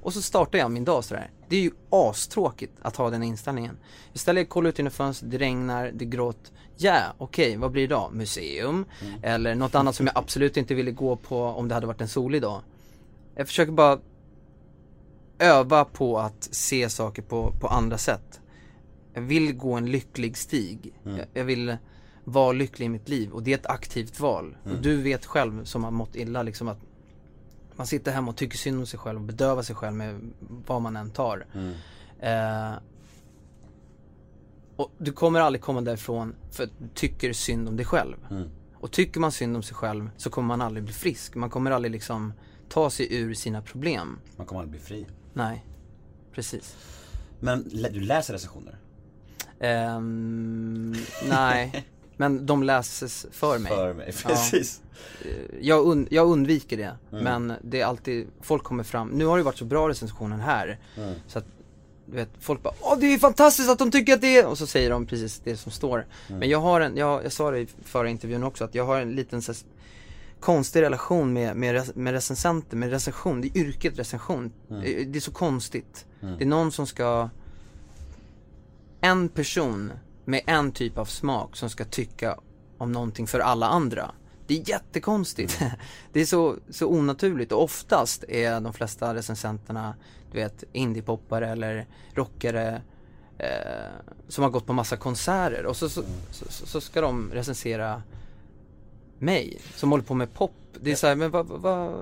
Och så startar jag min dag sådär. Det är ju astråkigt att ha den inställningen. Istället kolla ut genom fönstret, det regnar, det är grått. Ja, okej, vad blir det då? Museum? Eller något annat som jag absolut inte ville gå på om det hade varit en solig dag. Jag försöker bara öva på att se saker på, på andra sätt. Jag vill gå en lycklig stig. Jag, jag vill vara lycklig i mitt liv och det är ett aktivt val. Och du vet själv som har mått illa liksom att man sitter hemma och tycker synd om sig själv och bedövar sig själv med vad man än tar. Eh, och du kommer aldrig komma därifrån för att du tycker synd om dig själv. Och tycker man synd om sig själv så kommer man aldrig bli frisk. Man kommer aldrig liksom ta sig ur sina problem. Man kommer aldrig bli fri. Nej, precis. Men du läser recensioner? Ehm, nej, [LAUGHS] men de läses för mig. För mig, precis. jag, und- jag undviker det, men det är alltid, folk kommer fram, nu har det varit så bra recensionen här, så att du vet, folk bara Åh det är fantastiskt att de tycker att det är, och så säger de precis det som står. Men jag har en, jag, jag sa det i förra intervjun också, att jag har en liten så här, konstig relation med, med, rec- med recensenter, med recension, det är yrket recension. Det, det är så konstigt. Det är någon som ska, en person med en typ av smak som ska tycka om någonting för alla andra. Det är jättekonstigt. [LAUGHS] Det är så, så onaturligt och oftast är de flesta recensenterna, du vet, indiepoppare eller rockare eh, som har gått på massa konserter och så, så, så, så ska de recensera mig som håller på med pop. Det är så här, men vad, vad,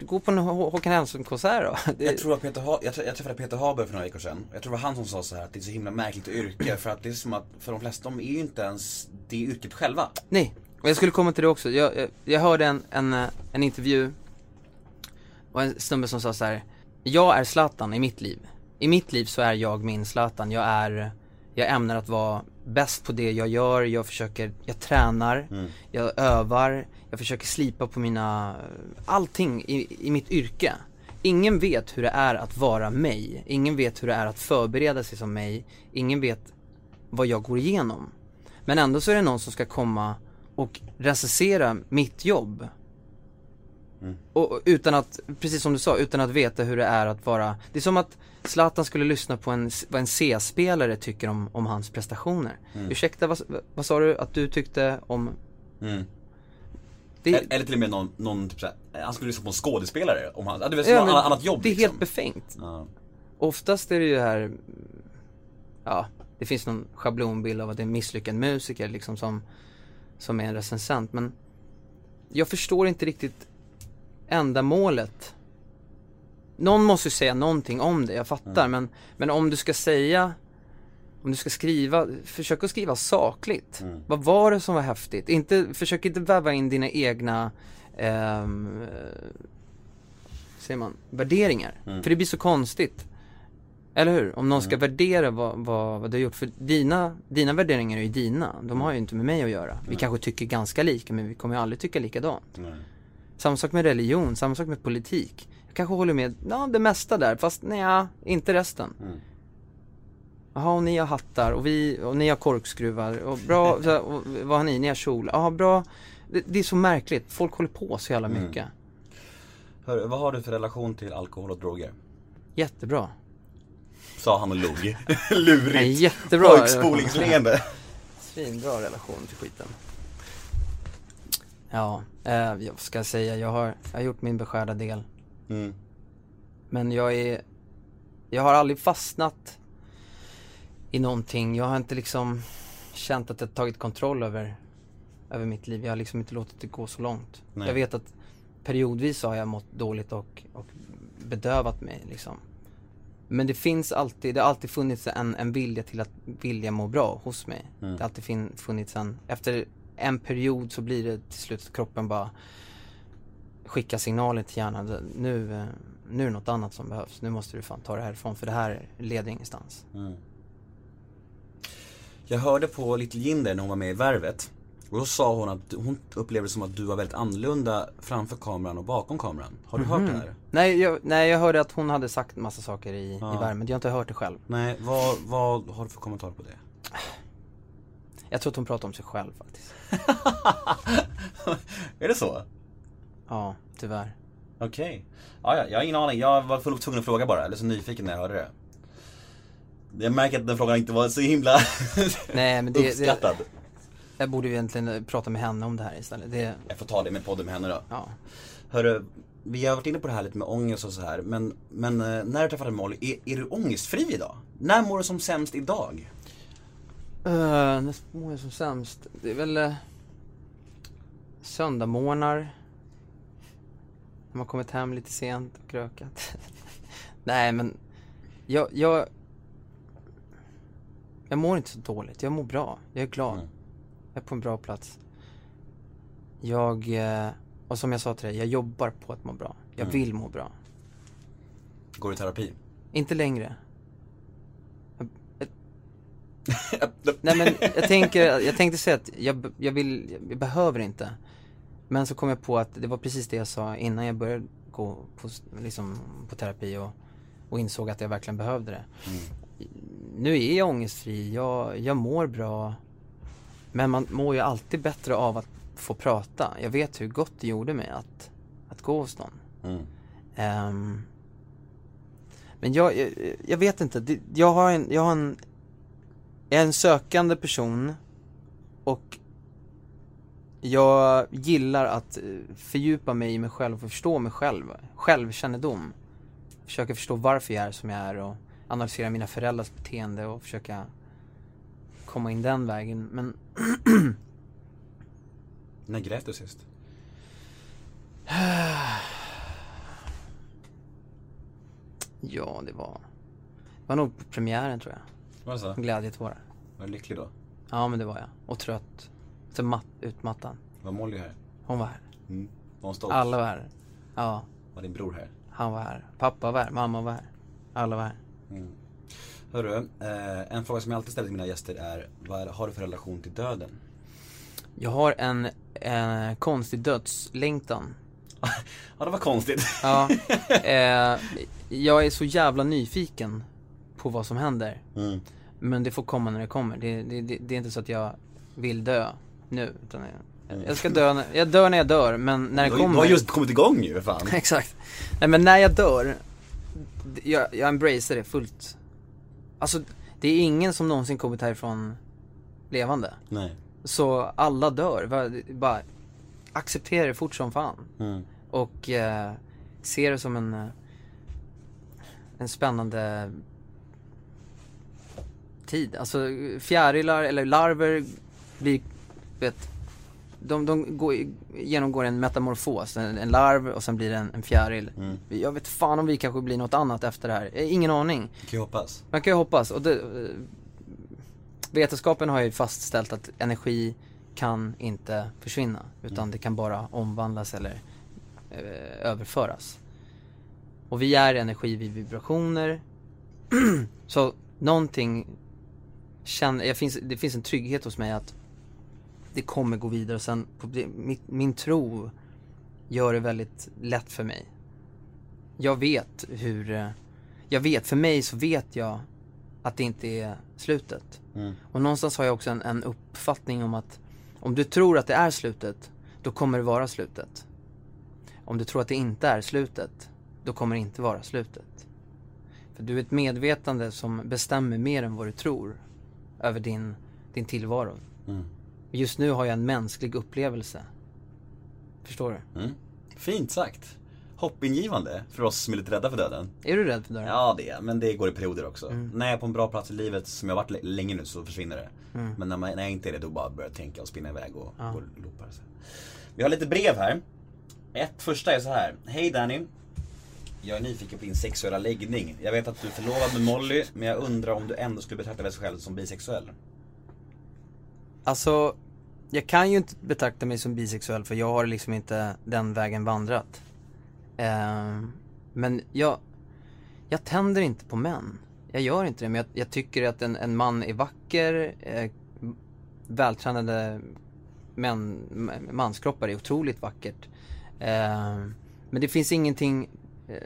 gå på en Hå- Håkan Hellström-konsert då. [LAUGHS] Det, Jag tror att Peter ha- jag, jag träffade Peter Haber för några veckor sedan. Jag tror det var han som sa så här att det är så himla märkligt yrke för att det är som att för de flesta, de är ju inte ens det yrket själva. Nej, och jag skulle komma till det också. Jag, jag, jag hörde en, en, eh, en intervju och en snubbe som sa så här. Jag är Zlatan i mitt liv. I mitt liv så är jag min Zlatan. Jag är, jag ämnar att vara bäst på det jag gör. Jag försöker, jag tränar, jag övar, jag försöker slipa på mina, allting i, i mitt yrke. Ingen vet hur det är att vara mig. Ingen vet hur det är att förbereda sig som mig. Ingen vet vad jag går igenom. Men ändå så är det någon som ska komma och recensera mitt jobb. Och, och utan att, precis som du sa, utan att veta hur det är att vara, det är som att Zlatan skulle lyssna på en, vad en C-spelare tycker om, om hans prestationer. Ursäkta, vad, vad sa du att du tyckte om? Mm. Det, Eller, till och med någon, någon typ såhär, han skulle lyssna på en skådespelare om han, det är väl Ja, ett annat jobb Det är liksom. helt befängt. Ja. Oftast är det ju här, ja, det finns någon schablonbild av att det är en misslyckad musiker liksom som, som är en recensent. Men jag förstår inte riktigt ändamålet. Någon måste ju säga någonting om det, jag fattar. Men, men om du ska säga, om du ska skriva, försök att skriva sakligt. Vad var det som var häftigt? Inte, försök inte väva in dina egna ehm, eh, säger man, värderingar. För det blir så konstigt. Eller hur? Om någon ska värdera vad, vad, vad du har gjort. För dina, dina värderingar är ju dina. De har ju inte med mig att göra. Vi kanske tycker ganska lika men vi kommer ju aldrig tycka likadant. Nej. Samma sak med religion, samma sak med politik. Jag kanske håller med, ja det mesta där, fast nej, inte resten. Jaha, och ni har hattar och vi, och ni har korkskruvar och bra, [LAUGHS] och, vad har ni? Ni har kjol, ja bra. Det, det är så märkligt, folk håller på så jävla mycket. Hör, vad har du för relation till alkohol och droger? Jättebra. Sa han och log. [LAUGHS] Nej, Lurigt. jättebra. Pojkspolingsleende. [LAUGHS] Svinbra relation till skiten. Ja, eh, vad ska jag säga, jag har, jag har gjort min beskärda del. Mm. Men jag är, jag har aldrig fastnat i någonting. Jag har inte liksom känt att jag tagit kontroll över, över mitt liv. Jag har liksom inte låtit det gå så långt. Nej. Jag vet att periodvis har jag mått dåligt och, och bedövat mig liksom. Men det finns alltid, det har alltid funnits en, en vilja till att vilja må bra hos mig. Det har alltid fin, funnits en, efter en period så blir det till slut att kroppen bara skickar signaler till hjärnan. Nu, eh, nu är det något annat som behövs. Nu måste du fan ta det härifrån för det här leder ingenstans. Jag hörde på Little Jinder när hon var med i Värvet. Och då sa hon att hon upplevde det som att du var väldigt annorlunda framför kameran och bakom kameran. Har du hört det här? Nej jag, nej, jag hörde att hon hade sagt massa saker i, Ja. i värmen. Jag har inte hört det själv. Nej, vad, vad har du för kommentar på det? Jag tror att hon pratar om sig själv faktiskt. [LAUGHS] Är det så? Ja, tyvärr. Okej. Ja, jag har ingen aning. Jag var full- tvungen att fråga bara. Eller så nyfiken när jag hörde det. Jag märker att den frågan inte var så himla [LAUGHS] Nej men det, det, uppskattad. jag borde ju egentligen prata med henne om det här istället. Det, Jag får ta det med podden med henne då. ja. Hörru, vi har varit inne på det här lite med ångest och så här. Men, men eh, när du träffade Molly, är, är du ångestfri idag? När mår du som sämst idag? Uh, när mår jag som sämst? Det är väl uh, söndagmorgnar. När man kommit hem lite sent och krökat. [LAUGHS] Nej men, jag, jag, jag mår inte så dåligt. Jag mår bra. Jag är glad. Mm. Jag är på en bra plats. Jag, eh, och som jag sa till dig, jag jobbar på att må bra. Jag Mm. vill må bra. Går du i terapi? Inte längre. [LAUGHS] Nej men jag tänker, jag tänkte säga att jag, jag vill, jag behöver inte. Men så kom jag på att det var precis det jag sa innan jag började gå på, liksom, på terapi och, och insåg att jag verkligen behövde det. Nu är jag ångestfri, jag, jag mår bra. Men man mår ju alltid bättre av att få prata. Jag vet hur gott det gjorde mig att, att gå hos någon. Mm. Ehm, men jag, jag, jag vet inte, jag har en, jag har en, jag är en sökande person och jag gillar att eh, fördjupa mig i mig själv och förstå mig själv, självkännedom. Försöka förstå varför jag är som jag är och analysera mina föräldrars beteende och försöka komma in den vägen. Men [CLEARS THROAT] När grät du sist? [SIGHS] ja, det var, det var nog på premiären tror jag. Var det så? Glädjetårar. Var du lycklig då? Ja men det var jag. Och trött. Så matt, utmattad. Var Molly här? Hon var här. Mm. Var hon stolt? Alla var här. Ja, Var din bror här? han var här. Pappa var här, mamma var här. Alla var här. Hörru, eh, en fråga som jag alltid ställer till mina gäster är, vad har du för relation till döden? Jag har en, en konstig dödslängtan. [LAUGHS] Ja det var konstigt. Ja, [LAUGHS] eh, jag är så jävla nyfiken på vad som händer. Mm. Men det får komma när det kommer. Det, det, det, det är inte så att jag vill dö nu. Utan jag, jag ska dö, när, jag dör när jag dör, men när det kommer. Du har just kommit igång ju fan. [LAUGHS] Exakt. Nej men när jag dör, jag, jag embracear det fullt. Alltså, det är ingen som någonsin kommit härifrån levande. Nej. Så alla dör, bara, bara acceptera det fort som fan. Mm. Och eh, se det som en, eh, en spännande tid. Alltså fjärilar eller larver blir, vet, de, de går, genomgår en metamorfos, en, en larv och sen blir det en, en fjäril. Mm. Jag vet fan om vi kanske blir något annat efter det här, Eh, ingen aning. Kan ju hoppas. Man kan ju hoppas och det, eh, vetenskapen har ju fastställt att energi kan inte försvinna utan det kan bara omvandlas eller eh, överföras. Och vi är energi vid vibrationer. [CLEARS THROAT] Så någonting känner, jag finns, det finns en trygghet hos mig att det kommer gå vidare och sen, mitt, min tro gör det väldigt lätt för mig. Jag vet hur, eh, jag vet, för mig så vet jag att det inte är slutet. Mm. Och någonstans har jag också en, en uppfattning om att om du tror att det är slutet, då kommer det vara slutet. Om du tror att det inte är slutet, då kommer det inte vara slutet. För du är ett medvetande som bestämmer mer än vad du tror över din, din tillvaro. Mm. Just nu har jag en mänsklig upplevelse. Förstår du? Mm. Fint sagt. Hoppingivande för oss som är lite rädda för döden. Är du rädd för dörren? Ja det är men det går i perioder också. Mm. När jag är på en bra plats i livet, som jag har varit länge nu, så försvinner det. Mm. Men när, man, när jag inte är det, då bara börjar jag tänka och spinna iväg och Ja. och loopar. Så. Vi har lite brev här. Ett första är så här. Hej Danny. Jag är nyfiken på din sexuella läggning. Jag vet att du är förlovad med Molly, men jag undrar om du ändå skulle betrakta dig själv som bisexuell. Alltså, jag kan ju inte betrakta mig som bisexuell för jag har liksom inte den vägen vandrat. Eh, men jag, jag tänder inte på män. Jag gör inte det, men jag, jag tycker att en, en man är vacker, eh, vältränade män, manskroppar är otroligt vackert. Eh, men det finns ingenting, eh,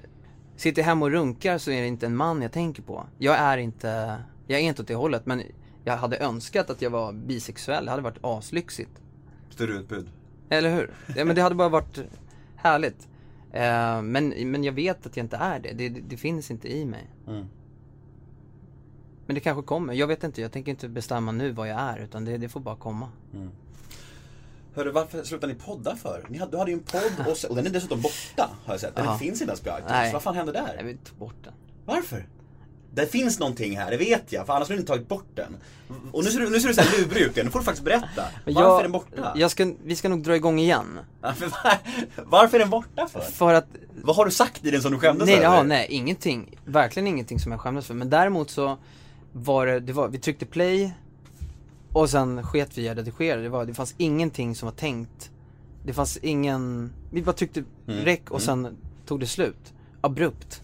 sitter hemma och runkar så är det inte en man jag tänker på. Jag är inte, jag är inte åt det hållet, men jag hade önskat att jag var bisexuell, det hade varit aslyxigt. Större utbud. Eller hur? Ja, men det hade bara varit härligt. Eh, men, men jag vet att jag inte är det. Det, det, finns inte i mig. Mm. Men det kanske kommer. Jag vet inte, jag tänker inte bestämma nu vad jag är, utan det, det får bara komma. Hörru, varför slutar ni podda för? Ni hade, du hade ju en podd och, och den är dessutom borta har jag sett. Den finns inte ens på iTunes. Nej. Vad fan hände där? Jag vill ta bort den. Varför? Det finns någonting här, det vet jag, för annars skulle du inte tagit bort den. Och nu ser du, nu ser du såhär lurig ut igen, nu får du faktiskt berätta. Varför jag- är den borta? Jag ska, vi ska nog dra igång igen. [LAUGHS] Varför, är den borta för? För att Vad har du sagt i den som du skämdes Nej, över? ja, nej, ingenting. Verkligen ingenting som jag skämdes för. Men däremot så var det, det var, vi tryckte play och sen sket vi i att redigera. Det, var, det fanns ingenting som var tänkt. Det fanns ingen, vi bara tryckte Mm. räck och sen tog det slut. Abrupt.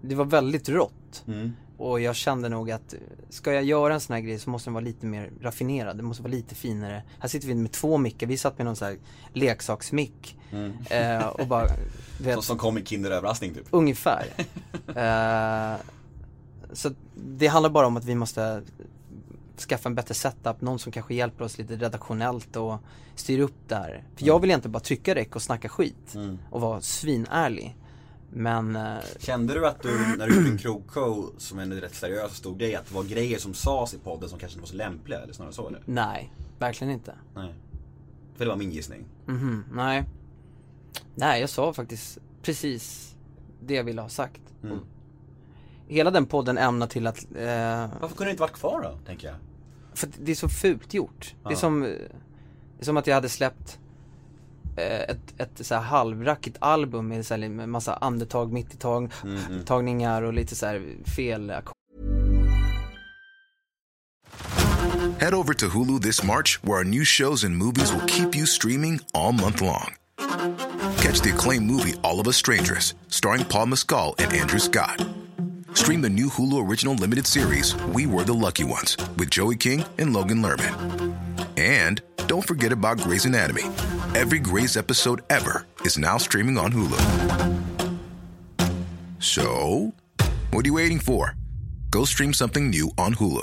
Det var väldigt rått. Mm. Och jag kände nog att, ska jag göra en sån här grej så måste den vara lite mer raffinerad, det måste vara lite finare. Här sitter vi med två mickar, vi satt med någon sån här leksaksmick. Eh, och bara, [LAUGHS] vet, Som, som kom i Kinderöverraskning typ. Ungefär. [LAUGHS] eh, så det handlar bara om att vi måste skaffa en bättre setup, någon som kanske hjälper oss lite redaktionellt och styr upp där. För jag vill egentligen bara trycka räck och snacka skit och vara svinärlig. Men eh, Kände du att du, när du gjorde din krogshow som en rätt seriös och stor grej, att det var grejer som sades i podden som kanske inte var så lämpliga eller snarare så eller? nej, verkligen inte. Nej. För det var min gissning. Mhm, nej. Nej, jag sa faktiskt precis det jag ville ha sagt. Mm. Hela den podden ämnar till att, eh, Varför kunde det inte varit kvar då, tänker jag? för det är så fult gjort. Det är som, eh, det är som att jag hade släppt ett, ett så här halvrackigt album med, så här, med massa andetag mitt i tag, Mm, tagningar och lite så här fel Head over to Hulu this March, where our new shows and movies will keep you streaming all month long. Catch the acclaimed movie All of Us Strangers, starring Paul Mescal and Andrew Scott. Stream the new Hulu original limited series We Were the Lucky Ones with Joey King and Logan Lerman. And don't forget about Grey's Anatomy. Every Grey's episode ever is now streaming on Hulu. So, what are you waiting for? Go stream something new on Hulu.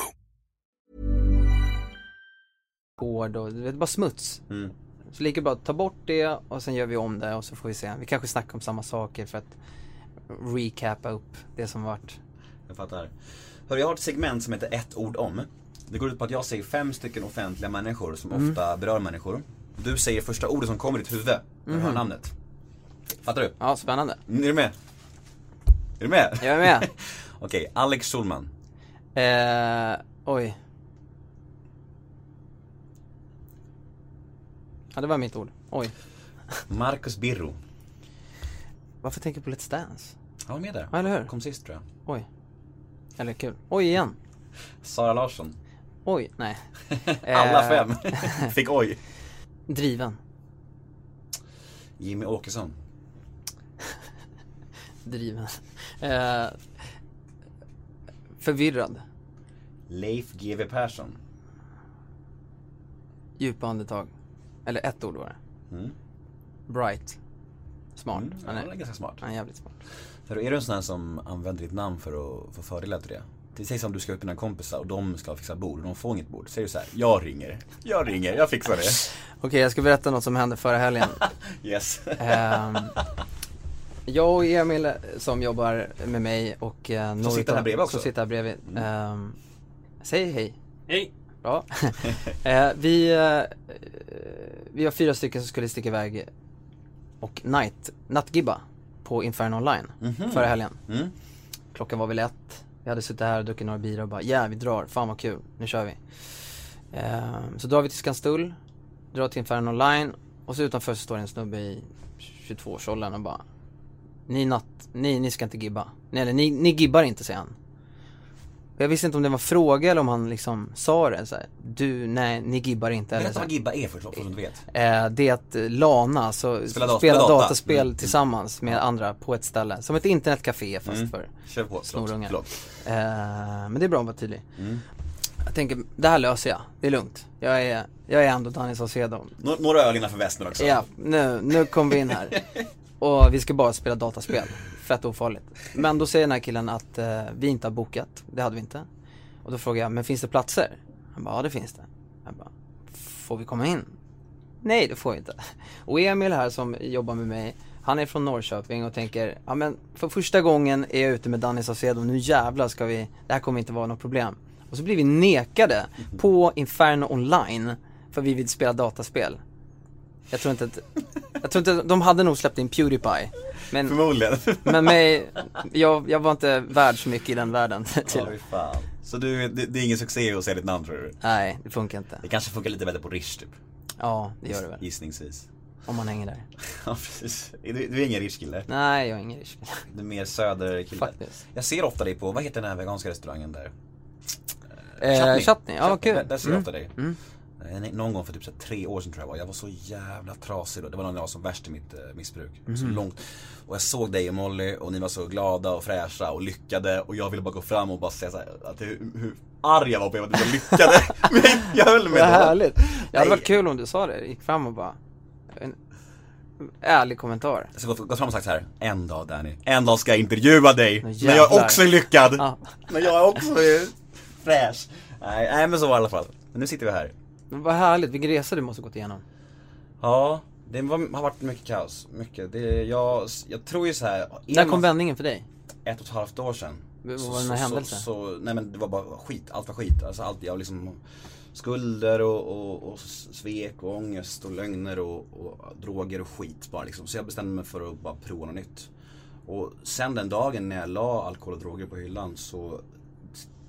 ackord och det är bara smuts. Mm. Så lika bra att ta bort det och sen gör vi om det och så får vi se. Vi kanske snackar om samma saker för att recapa upp det som varit. Jag fattar. Hör, jag har ett segment som heter ett ord om. Det går ut på att jag säger fem stycken offentliga människor som Mm. ofta berör människor. Du säger första ordet som kommer i ditt huvud när du Mhm. hör namnet. Fattar du? Ja, spännande. Är du med? Är du med? Jag är med. [LAUGHS] Okej, Alex Schulman. Eh, oj. Ja, det var mitt ord. Oj. [LAUGHS] Marcus Birro. Varför tänker jag på Let's Dance? Han var med där. Ja, eller hur? Kom sist tror jag. Oj. Eller kul. Oj igen. Sara Larsson. Oj, nej. [LAUGHS] Alla Eh, fem fick oj. Driven. Jimmy Åkesson. [LAUGHS] Driven. Eh, förvirrad. Leif GW Persson. Djupa andetag. Eller ett ord var det. Mm. Bright. Smart. Mm, Han, han är är, ganska smart. han är jävligt smart. Är är du en sån här som använder ditt namn för att få fördelar till det? Det sägs om du ska ut med dina kompisar och de ska fixa bord och de får inget bord. Säger du så här, jag ringer, jag ringer, jag fixar det. [LAUGHS] Okej, jag ska berätta något som hände förra helgen. [LAUGHS] Yes. [LAUGHS] Ehm, jag och Emil eh, som jobbar med mig och eh, några sitter här bredvid också. Som sitter här bredvid. Ehm, säg hej. Hej! Bra. eh, vi, eh, vi var fyra stycken som skulle sticka iväg och night, nattgibba på Inferno Online förra helgen. Mm. Klockan var väl ett. Vi hade suttit här och druckit några bira och bara ja vi drar, fan vad kul, nu kör vi. Ehm, så drar vi till Skanstull, drar till Inferno Online och så utanför så står det en snubbe i 22-årsåldern och bara Ni natt, ni, ni ska inte gibba. Nej eller ni, ni gibbar inte säger han. Jag visste inte om det var en fråga eller om han liksom sa det så här, Du, nej, ni gibbar inte eller Berätta vad Gibba är för folk som inte vet. Eh, det är att eh, Lana, alltså Spela spela, da- spela data. dataspel Mm. tillsammans med andra på ett ställe. Som ett internetcafé fast Mm. för Kör på, snorungar. förlåt. Eh, men det är bra att vara tydlig. Mm. Jag tänker, det här löser jag. Det är lugnt. Jag är, jag är ändå Danny Saucedo. Nå- några öl innanför västen också. Ja, nu, nu kom vi in här. [LAUGHS] Och vi ska bara spela dataspel. Fett ofarligt. Men då säger den här killen att eh, vi inte har bokat. Det hade vi inte. Och då frågar jag, men finns det platser? Han bara, ja det finns det. Jag bara, får vi komma in? Nej det får vi inte. Och Emil här som jobbar med mig, han är från Norrköping och tänker, ja men för första gången är jag ute med Danny Saucedo, nu jävlar ska vi, det här kommer inte vara något problem. Och så blir vi nekade på Inferno online, för vi vill spela dataspel. Jag tror inte att, jag tror inte, de hade nog släppt in Pewdiepie. Men, Förmodligen. men mig, jag, jag var inte värd så mycket i den världen Ja, till. fy fan. Så du, det, det är ingen succé att säga ditt namn tror du? Nej, det funkar inte. Det kanske funkar lite bättre på Rish typ. Ja, det gör det väl. Gissningsvis. Om man hänger där. [LAUGHS] Ja precis. Du, du är ingen Rish-kille. Nej, jag är ingen risk. Du är mer söderkille. Faktiskt. Jag ser ofta dig på, vad heter den här veganska restaurangen där? Eh, chutney, ja vad kul. Där, där ser jag Mm. ofta dig. Mm. Eh, Någon gång för typ så tre år sedan tror jag var. Jag var så jävla trasig då. Det var när jag var som värst i mitt eh, missbruk. Mhm. Så långt. Och jag såg dig och Molly och ni var så glada och fräscha och lyckade. Och jag ville bara gå fram och bara säga så här, att hur, hur arg jag var på er att ni lyckade. [LAUGHS] [LAUGHS] Men jag höll med Vad härligt. Det hade varit kul om du sa det, gick fram och bara En ärlig kommentar. Jag ska gå, fram och sagt så här. En dag Danny, en dag ska jag intervjua dig. När jag jävlar. också är lyckad. Ja. När jag också är fräsch. Nej, nej men så var det i alla fall. Men nu sitter vi här. Men vad härligt, vilken resa du måste gått igenom. Ja, det var, har varit mycket kaos. Mycket. Det, jag, jag tror ju så här. är När kom vändningen för dig? ett och ett halvt år sedan. Vad var det så- en så-? Så, nej men det var bara skit, allt var skit. Alltså allt, jag liksom Skulder och, och, och svek och ångest och lögner och, och droger och skit bara liksom. Så jag bestämde mig för att bara prova något nytt. Och sen den dagen när jag la alkohol och droger på hyllan så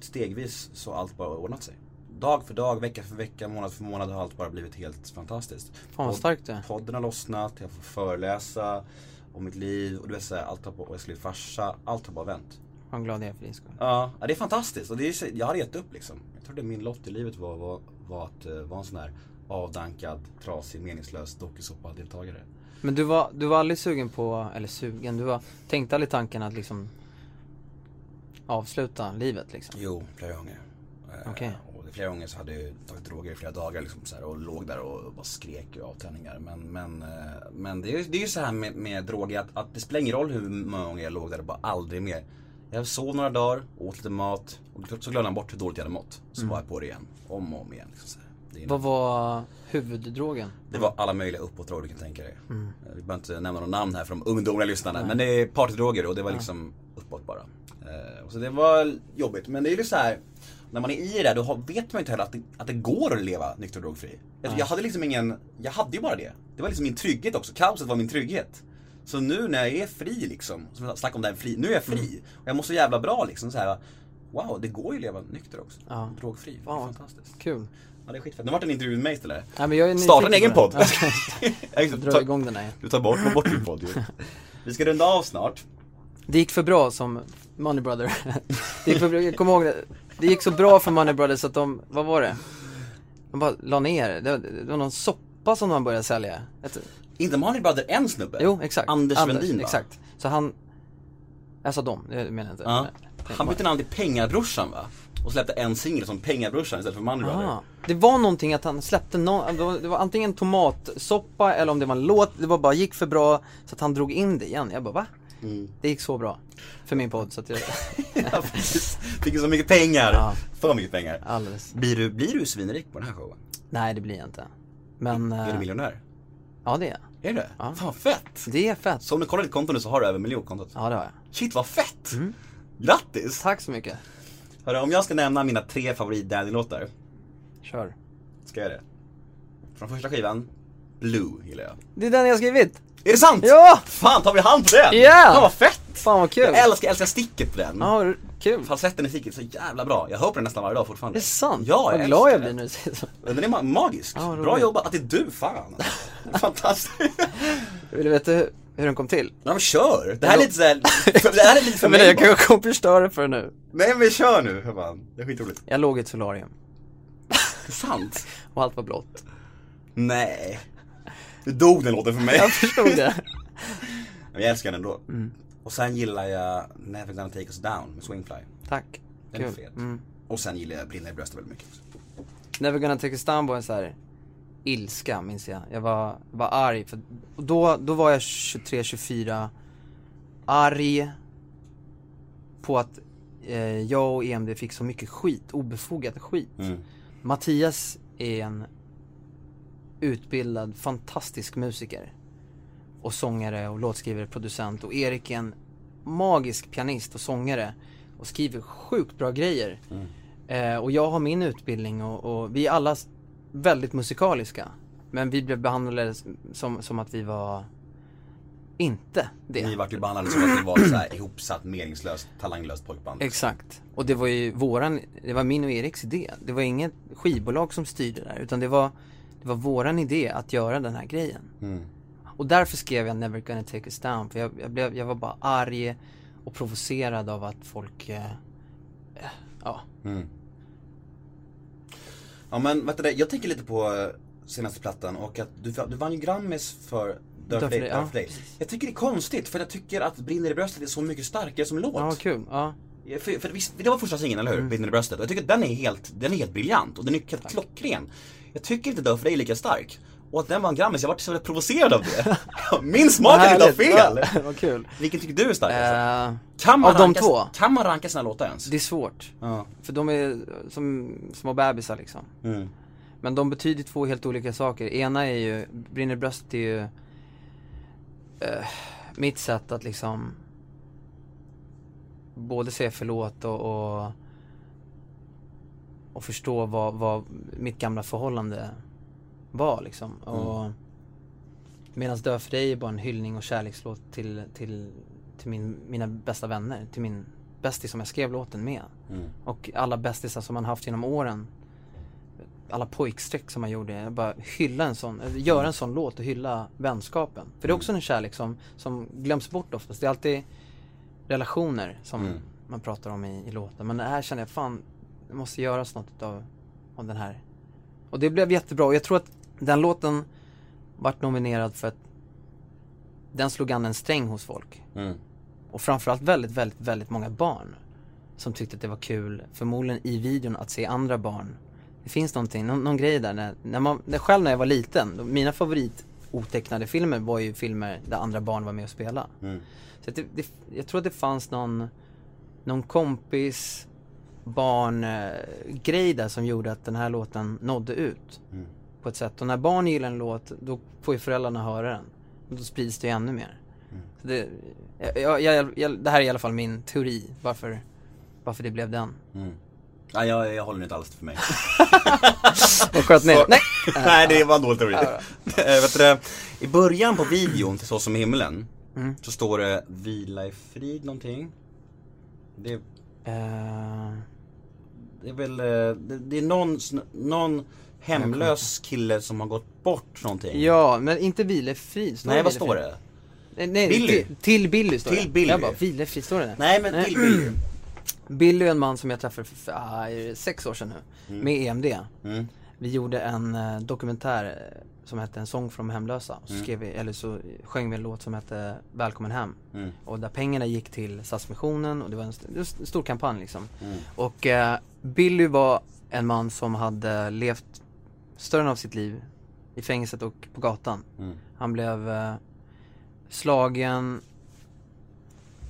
stegvis så allt bara ordnat sig. Dag för dag, vecka för vecka, månad för månad har allt bara blivit helt fantastiskt. Fan vad starkt det. Podden har lossnat, jag får föreläsa om mitt liv och du vet såhär, allt har på, och jag skulle bli farsa, allt har bara vänt. Fan glad jag är för din skull. Ja, det är fantastiskt och det är, jag hade gett upp liksom. Jag trodde min lott i livet var, var, var att uh, vara en sån här avdankad, trasig, meningslös dokusåpa-deltagare. Men du var, du var aldrig sugen på, eller sugen, du var, tänkte aldrig tanken att liksom avsluta livet liksom? Jo, flera gånger. Eh, Okej. Och flera gånger så hade jag tagit droger i flera dagar liksom, så här, och låg där och bara skrek av träningar. Men, men, eh, men det är ju det är ju så här med, med droger att, att det spelar ingen roll hur många gånger jag låg där och bara aldrig mer. Jag sov några dagar, åt lite mat och så glömde jag bort hur dåligt jag hade mått. Så var jag på det igen, om och om igen. Liksom, Vad var huvuddrogen? det var alla möjliga uppåtdroger du kan tänka dig. Vi behöver inte nämna några namn här för de ungdomliga lyssnarna. Men det är partydroger och det var liksom uppåt bara. Eh, så det var jobbigt. Men det är ju så här. När man är i det där då vet man ju inte heller att det, att det går att leva nykter och drogfri. Jag, jag hade liksom ingen, jag hade ju bara det. Det var liksom min trygghet också. Kaoset var min trygghet. Så nu när jag är fri liksom, som jag snackade om här fri, nu är jag fri. Och jag mår så jävla bra liksom så här. Wow, det går ju att leva nykter också. Ja. Drogfri. Det är Fan. fantastiskt. Kul. Ja det är skitfett. Nu vart det en intervju med mig istället. Nej men jag är Starta en egen podd. det. Ja, [LAUGHS] Ja, dra ta- igång den här. Du tar bort, bort din podd ju. [LAUGHS] Vi ska runda av snart. Det gick för bra som Money Brother. [LAUGHS] Det gick för bra, jag kommer ihåg det. Det gick så bra för Money Brother så att de, vad var det? De bara la ner det. Det var, någon soppa som de började sälja. Ett, Inte Money Brother en snubbe? jo, exakt. Anders, Vendin va? Exakt. Så han, sa dem, det menar jag inte. Ja. Han bytte namn till Pengabrorsan va? Och släppte en singel som Pengabrorsan istället för Money Brother. Det var någonting att han släppte någon, det var, det var antingen tomatsoppa eller om det var en låt, det var bara gick för bra så att han drog in det igen. Jag bara va? Mm. Det gick så bra. För min podd så att jag, [LAUGHS] Ja, precis. Fick så mycket pengar. Ja. För mycket pengar. alldeles. Blir du, blir du svinrik på den här showen? Nej det blir jag inte. Men, Är du eh, miljonär? ja det är jag. Är du det? Ja. Fan fett! Det är fett. Så om du kollar ditt konto nu så har du över miljonkontot. Ja det har jag. Shit vad fett! Grattis! Tack så mycket. Hörru, om jag ska nämna mina tre favorit Daddy-låtar, Kör. ska jag det? Från första skivan, Blue gillar jag. Det är den jag har skrivit. Är det sant? Ja! Fan, tar vi hand på den? Ja! Fan vad fett! Fan vad kul. Jag älskar, älskar sticket på den. Ja, kul. Falsetten i sticket är så jävla bra. Jag hör på den nästan varje dag fortfarande. Det är sant. Ja, vad jag glad jag blir så. Den är ma- magisk. Ja, bra jobbat. Att det är du, fan. [LAUGHS] Fantastiskt. Vill du veta hur, hur den kom till? Ja men kör! Det här är lite såhär, det här är lite för [LAUGHS] Jag, mig jag bara. kanske kommer förstöra för det nu. Nej men kör nu, för fan. Det är skitroligt. Jag låg i ett solarium Det [LAUGHS] sant. och allt var blått. Nej. Du dog den låten för mig. Jag förstod det. Men [LAUGHS] jag älskar den ändå. Mm. Och sen gillar jag Never Gonna Take Us Down med Swingfly. Tack. Den är Kul. fet. Mm. Och sen gillar jag Brinner i bröstet väldigt mycket också. Never gonna take us down var en så här ilska minns jag. Jag var, var arg för då, då var jag 23-24 arg på att eh, jag och EMD fick så mycket skit, obefogad skit. Mm. Mattias är en utbildad, fantastisk musiker. Och sångare och låtskrivare, producent. Och Erik är en magisk pianist och sångare. Och skriver sjukt bra grejer. Eh, och jag har min utbildning och, och vi är alla väldigt musikaliska. Men vi blev behandlade som, som att vi var inte det. Ni vart ju behandlade som att ni var så här ihopsatt, meningslöst, talanglöst pojkband. Exakt. Och det var ju våran, det var min och Eriks idé. Det var inget skivbolag som styrde där, utan det var, det var våran idé att göra den här grejen. Mm. Och därför skrev jag Never gonna take us down, för jag, jag, blev, jag var bara arg och provocerad av att folk, eh, eh, ja, Mm. Ja men det, jag tänker lite på eh, senaste plattan och att du, du vann ju Grammis för dig, Dör ja. Jag tycker det är konstigt för jag tycker att Brinner i bröstet är så mycket starkare som låt. ja kul, ja. För, för det var första singeln, eller hur? Mm. Brinner i bröstet. Och jag tycker att den är helt, den är helt briljant och den är helt klockren. Jag tycker inte dig är lika stark. Och att den vann Grammis, jag vart så jävla provocerad av det. [LAUGHS] Min smak är inte fel! Vad kul. Vilken tycker du är starkast? Eh, kan man av de ranka, två? Kan man ranka sina låtar ens? det är svårt. Ja. För de är som små bebisar liksom. Mm. Men de betyder två helt olika saker. Ena är ju, Brinner bröstet är ju eh, mitt sätt att liksom både säga förlåt och, och, och förstå vad, vad mitt gamla förhållande var liksom. Och Medan Dö för dig är bara en hyllning och kärlekslåt till, till, till min, mina bästa vänner, till min bästis som jag skrev låten med. Mm. Och alla bästisar som man haft genom åren alla pojkstreck som man gjorde, jag bara hylla en sån, göra en sån låt och hylla vänskapen. För det är också en kärlek som, som glöms bort oftast. Det är alltid relationer som Mm. man pratar om i, i låten. Men det här känner jag, fan, det måste göras något av, av den här. Och det blev jättebra och jag tror att den låten vart nominerad för att den slog an en sträng hos folk. Mm. Och framförallt väldigt, väldigt, väldigt många barn som tyckte att det var kul, förmodligen i videon, att se andra barn. Det finns någonting, någon, någon grej där. När, när man, när själv när jag var liten, då, mina favorit otecknade filmer var ju filmer där andra barn var med och spelade. Mm. Så att det, det, jag tror att det fanns någon, någon kompis, barn, eh, grej där som gjorde att den här låten nådde ut. Mm. På ett sätt. Och när barn gillar en låt, då får ju föräldrarna höra den. Och då sprids det ju ännu mer. Mm. Det, jag, jag, jag, det här är i alla fall min teori, varför, varför det blev den. Mm. Nej, jag, jag håller inte alls för mig. [LAUGHS] Och sköt ner. Nej! [LAUGHS] Nej, det var en dålig teori. [LAUGHS] Eh, vet du, det, I början på videon till Så som himlen Mm. så står det Vila i frid någonting. Det, Eh, det är väl, eh, det, är någon, någon hemlös kille som har gått bort någonting. ja, men inte Vilefrid. Nej, vad står det? Nej, nej Billy. Till, till Billy står Till det. Billy. Jag bara, Vilefrid, står det där? Nej men till Billy. [CLEARS THROAT] Billy är en man som jag träffade för, ah, sex år sedan nu, med EMD. Mm. Vi gjorde en eh, dokumentär eh, som hette En sång från de hemlösa. Så, skrev vi, eller så sjöng vi en låt som hette Välkommen hem. Mm. Och där pengarna gick till Stadsmissionen och det var en, st- en stor kampanj liksom. Mm. Och eh, Billy var en man som hade levt större av sitt liv i fängelset och på gatan. Mm. Han blev eh, slagen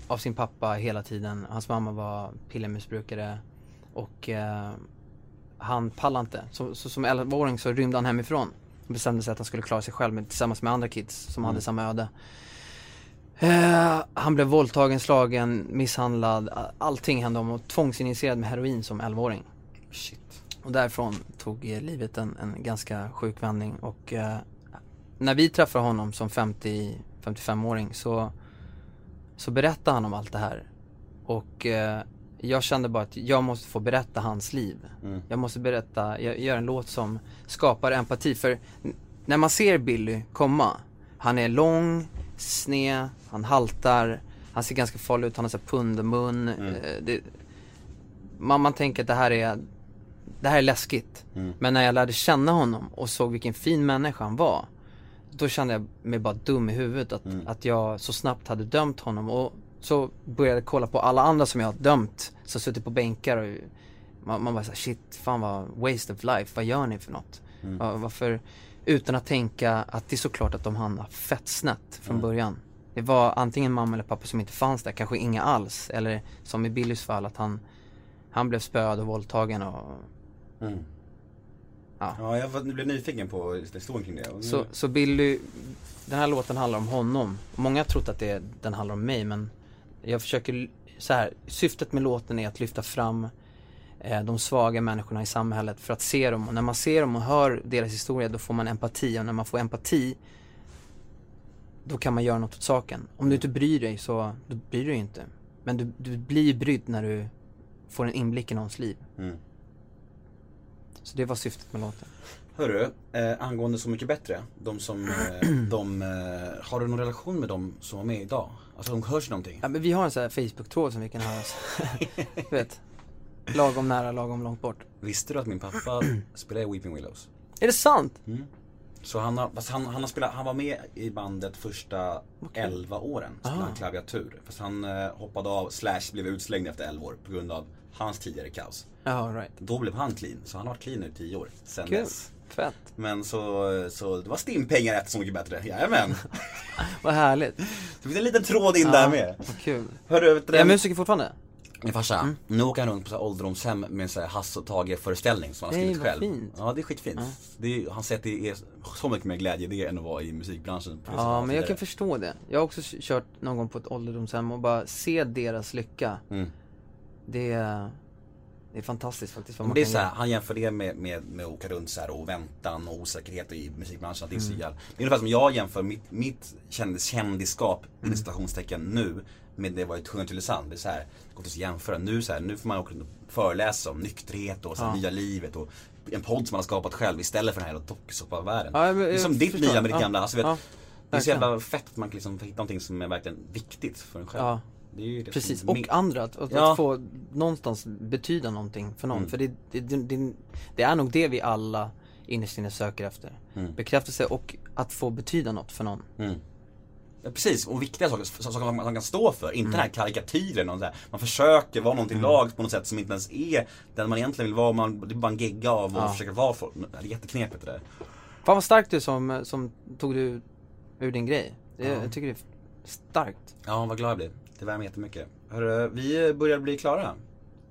av sin pappa hela tiden. Hans mamma var pillermissbrukare och eh, han pallade inte. Så, så som 11-åring så rymde han hemifrån och bestämde sig att han skulle klara sig själv med, tillsammans med andra kids som hade samma öde. Eh, han blev våldtagen, slagen, misshandlad, allting hände om och tvångsinjicerad med heroin som 11-åring. Shit. Och därifrån tog eh, livet en, en ganska sjuk vändning och eh, när vi träffade honom som 50, 55-åring så, så berättade han om allt det här. Och eh, jag kände bara att jag måste få berätta hans liv. Mm. Jag måste berätta, jag gör en låt som skapar empati. För när man ser Billy komma, han är lång, sned, han haltar, han ser ganska farlig ut, han har så här pundermun. Mm. Eh, det, man, man tänker att det här är, det här är läskigt. Mm. Men när jag lärde känna honom och såg vilken fin människa han var, då kände jag mig bara dum i huvudet att, Mm. att jag så snabbt hade dömt honom. Och så började jag kolla på alla andra som jag har dömt, som suttit på bänkar och man, man bara såhär, shit, fan vad waste of life, vad gör ni för något? Mm. Va- Varför, utan att tänka att det är såklart att de hamnar fett snett från Mm. början. Det var antingen mamma eller pappa som inte fanns där, kanske inga alls. Eller som i Billys fall, att han, han blev spöad och våldtagen och Mm. Ja. Ja, jag var- blev nyfiken på historien kring det. Nu- Så, så Billy, den här låten handlar om honom. Många har trott att det, den handlar om mig men jag försöker, så här, syftet med låten är att lyfta fram eh, de svaga människorna i samhället för att se dem. Och när man ser dem och hör deras historia då får man empati och när man får empati då kan man göra något åt saken. Om du inte bryr dig så, då bryr du dig inte. Men du, du blir brydd när du får en inblick i någons liv. Mm. Så det var syftet med låten. Hörru, eh, angående Så mycket bättre, de som, eh, [CLEARS THROAT] de, eh, har du någon relation med dem som var med idag? Alltså de hörs någonting? Ja men vi har en sån här Facebook-tråd som vi kan höras. [LAUGHS] du vet. Lagom nära, lagom långt bort. Visste du att min pappa spelar i Weeping Willows? Är det sant? Så han har, fast han, han har spelat, han var med i bandet första 11 åren, spelade Ah. han klaviatur. Fast han eh, hoppade av, slash blev utslängd efter 11 år på grund av hans tidigare kaos. Ja, right. Då blev han clean, så han har varit clean nu i 10 år. Sen Kul. dess. Fett. Men så, så det var stimpengar efter Så mycket bättre, jajamän. [LAUGHS] Vad härligt. Det finns en liten tråd in där med. Vad kul. Vet du, Är jag musiker fortfarande? Min farsa, nu åker han runt på så ålderdomshem med en sån här Hasse och Tage föreställning som han har skrivit själv. fint. Ja det är skitfint. Det är, han säger att det är så mycket mer glädje det än att vara i musikbranschen. Ja, men jag kan förstå det. Jag har också kört någon gång på ett ålderdomshem och bara se deras lycka. Mm. Det, det är fantastiskt faktiskt vad man det är så här, han jämför det med, med, med att åka runt så här och väntan och osäkerhet i musikbranschen. Att det är Mm. så jävla... Det är ungefär som jag jämför mitt, mitt kändis, kändisskap, Mm. mm. citationstecken nu, med det var i Tunga Tylösand. Det är så här, det går inte att jämföra. Nu, så här, nu får man åka runt och föreläsa om nykterhet och så här, Ja. nya livet och en podd som man har skapat själv istället för den här dokusåpa-världen. Ja, men det är som ditt nya med ditt gamla. Alltså, vet, Ja, det är så jävla fett att man kan liksom hitta någonting som är verkligen viktigt för en själv. Ja. Det är ju det Precis, och andra, att, att, Ja. att få någonstans betyda någonting för någon. Mm. För det, det, det, det, är nog det vi alla innerst inne söker efter. Mm. Bekräftelse och att få betyda något för någon. Mm. Ja, precis, och viktiga saker, saker som man kan stå för. Inte den här karikatyren och så här. Man försöker vara någonting Mm. lag på något sätt som inte ens är den man egentligen vill vara. Man, det är bara en gegga av och Ja. försöka vara folk. Det är jätteknepigt det där. Fan vad starkt du som, som tog du ur din grej. Det, Ja. Jag tycker det är starkt. Ja, vad glad jag blir. Det värmer jättemycket. Hörru, vi börjar bli klara.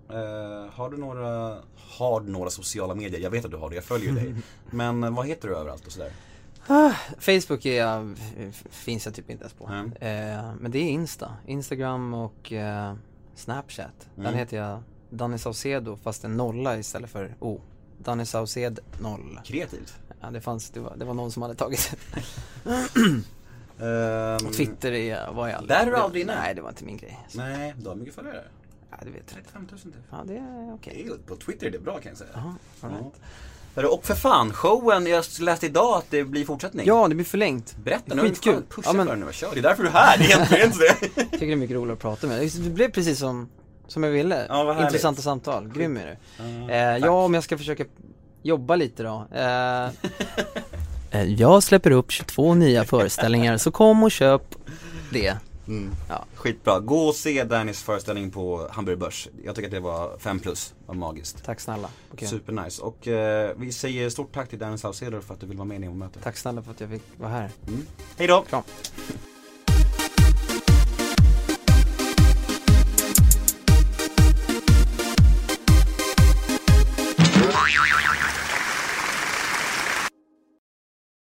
Eh, har du några, har du några sociala medier? Jag vet att du har det, jag följer dig. [LAUGHS] Men eh, vad heter du överallt och sådär? Facebook är jag, finns jag typ inte ens på. Mm. Men det är Insta. Instagram och Snapchat. Den Mm. heter jag Danny Saucedo fast en nolla istället för O. Danny Sauced noll. Kreativt. Ja, det fanns, det var, det var någon som hade tagit [CLEARS THROAT] Ehm, Och Twitter är, var jag aldrig. Där är du aldrig inne? Nej, det var inte min grej. Så, Nej, du har mycket följare. ja, det vet jag. 35 000 typ. Ja, det är okej. Ju- På Twitter är det bra kan jag säga. Jaha, all right. Ja. Och för fan, showen, jag läste idag att det blir fortsättning. Ja, det blir förlängt. Berätta nu, Skitkul. pusha Ja, men- för nu, kör. Det är därför du är här, det är egentligen [LAUGHS] det. Jag tycker det är mycket roligt att prata med dig. Det blev precis som, som jag ville. Ja, vad. Intressanta samtal, grym är du. Ja, Eh, ja, om jag ska försöka jobba lite då. Eh, [LAUGHS] jag släpper upp 22 nya föreställningar, så kom och köp det. Mm. Ja. Skitbra, gå och se Dannys föreställning på Hamburger Börs. Jag tycker att det var 5 plus, var magiskt. Tack snälla. Okej. Supernice. Och eh, vi säger stort tack till Danny Saucedo för att du vill vara med i Nemo-mötet. Tack snälla för att jag fick vara här. Mm. Hej då! Kram.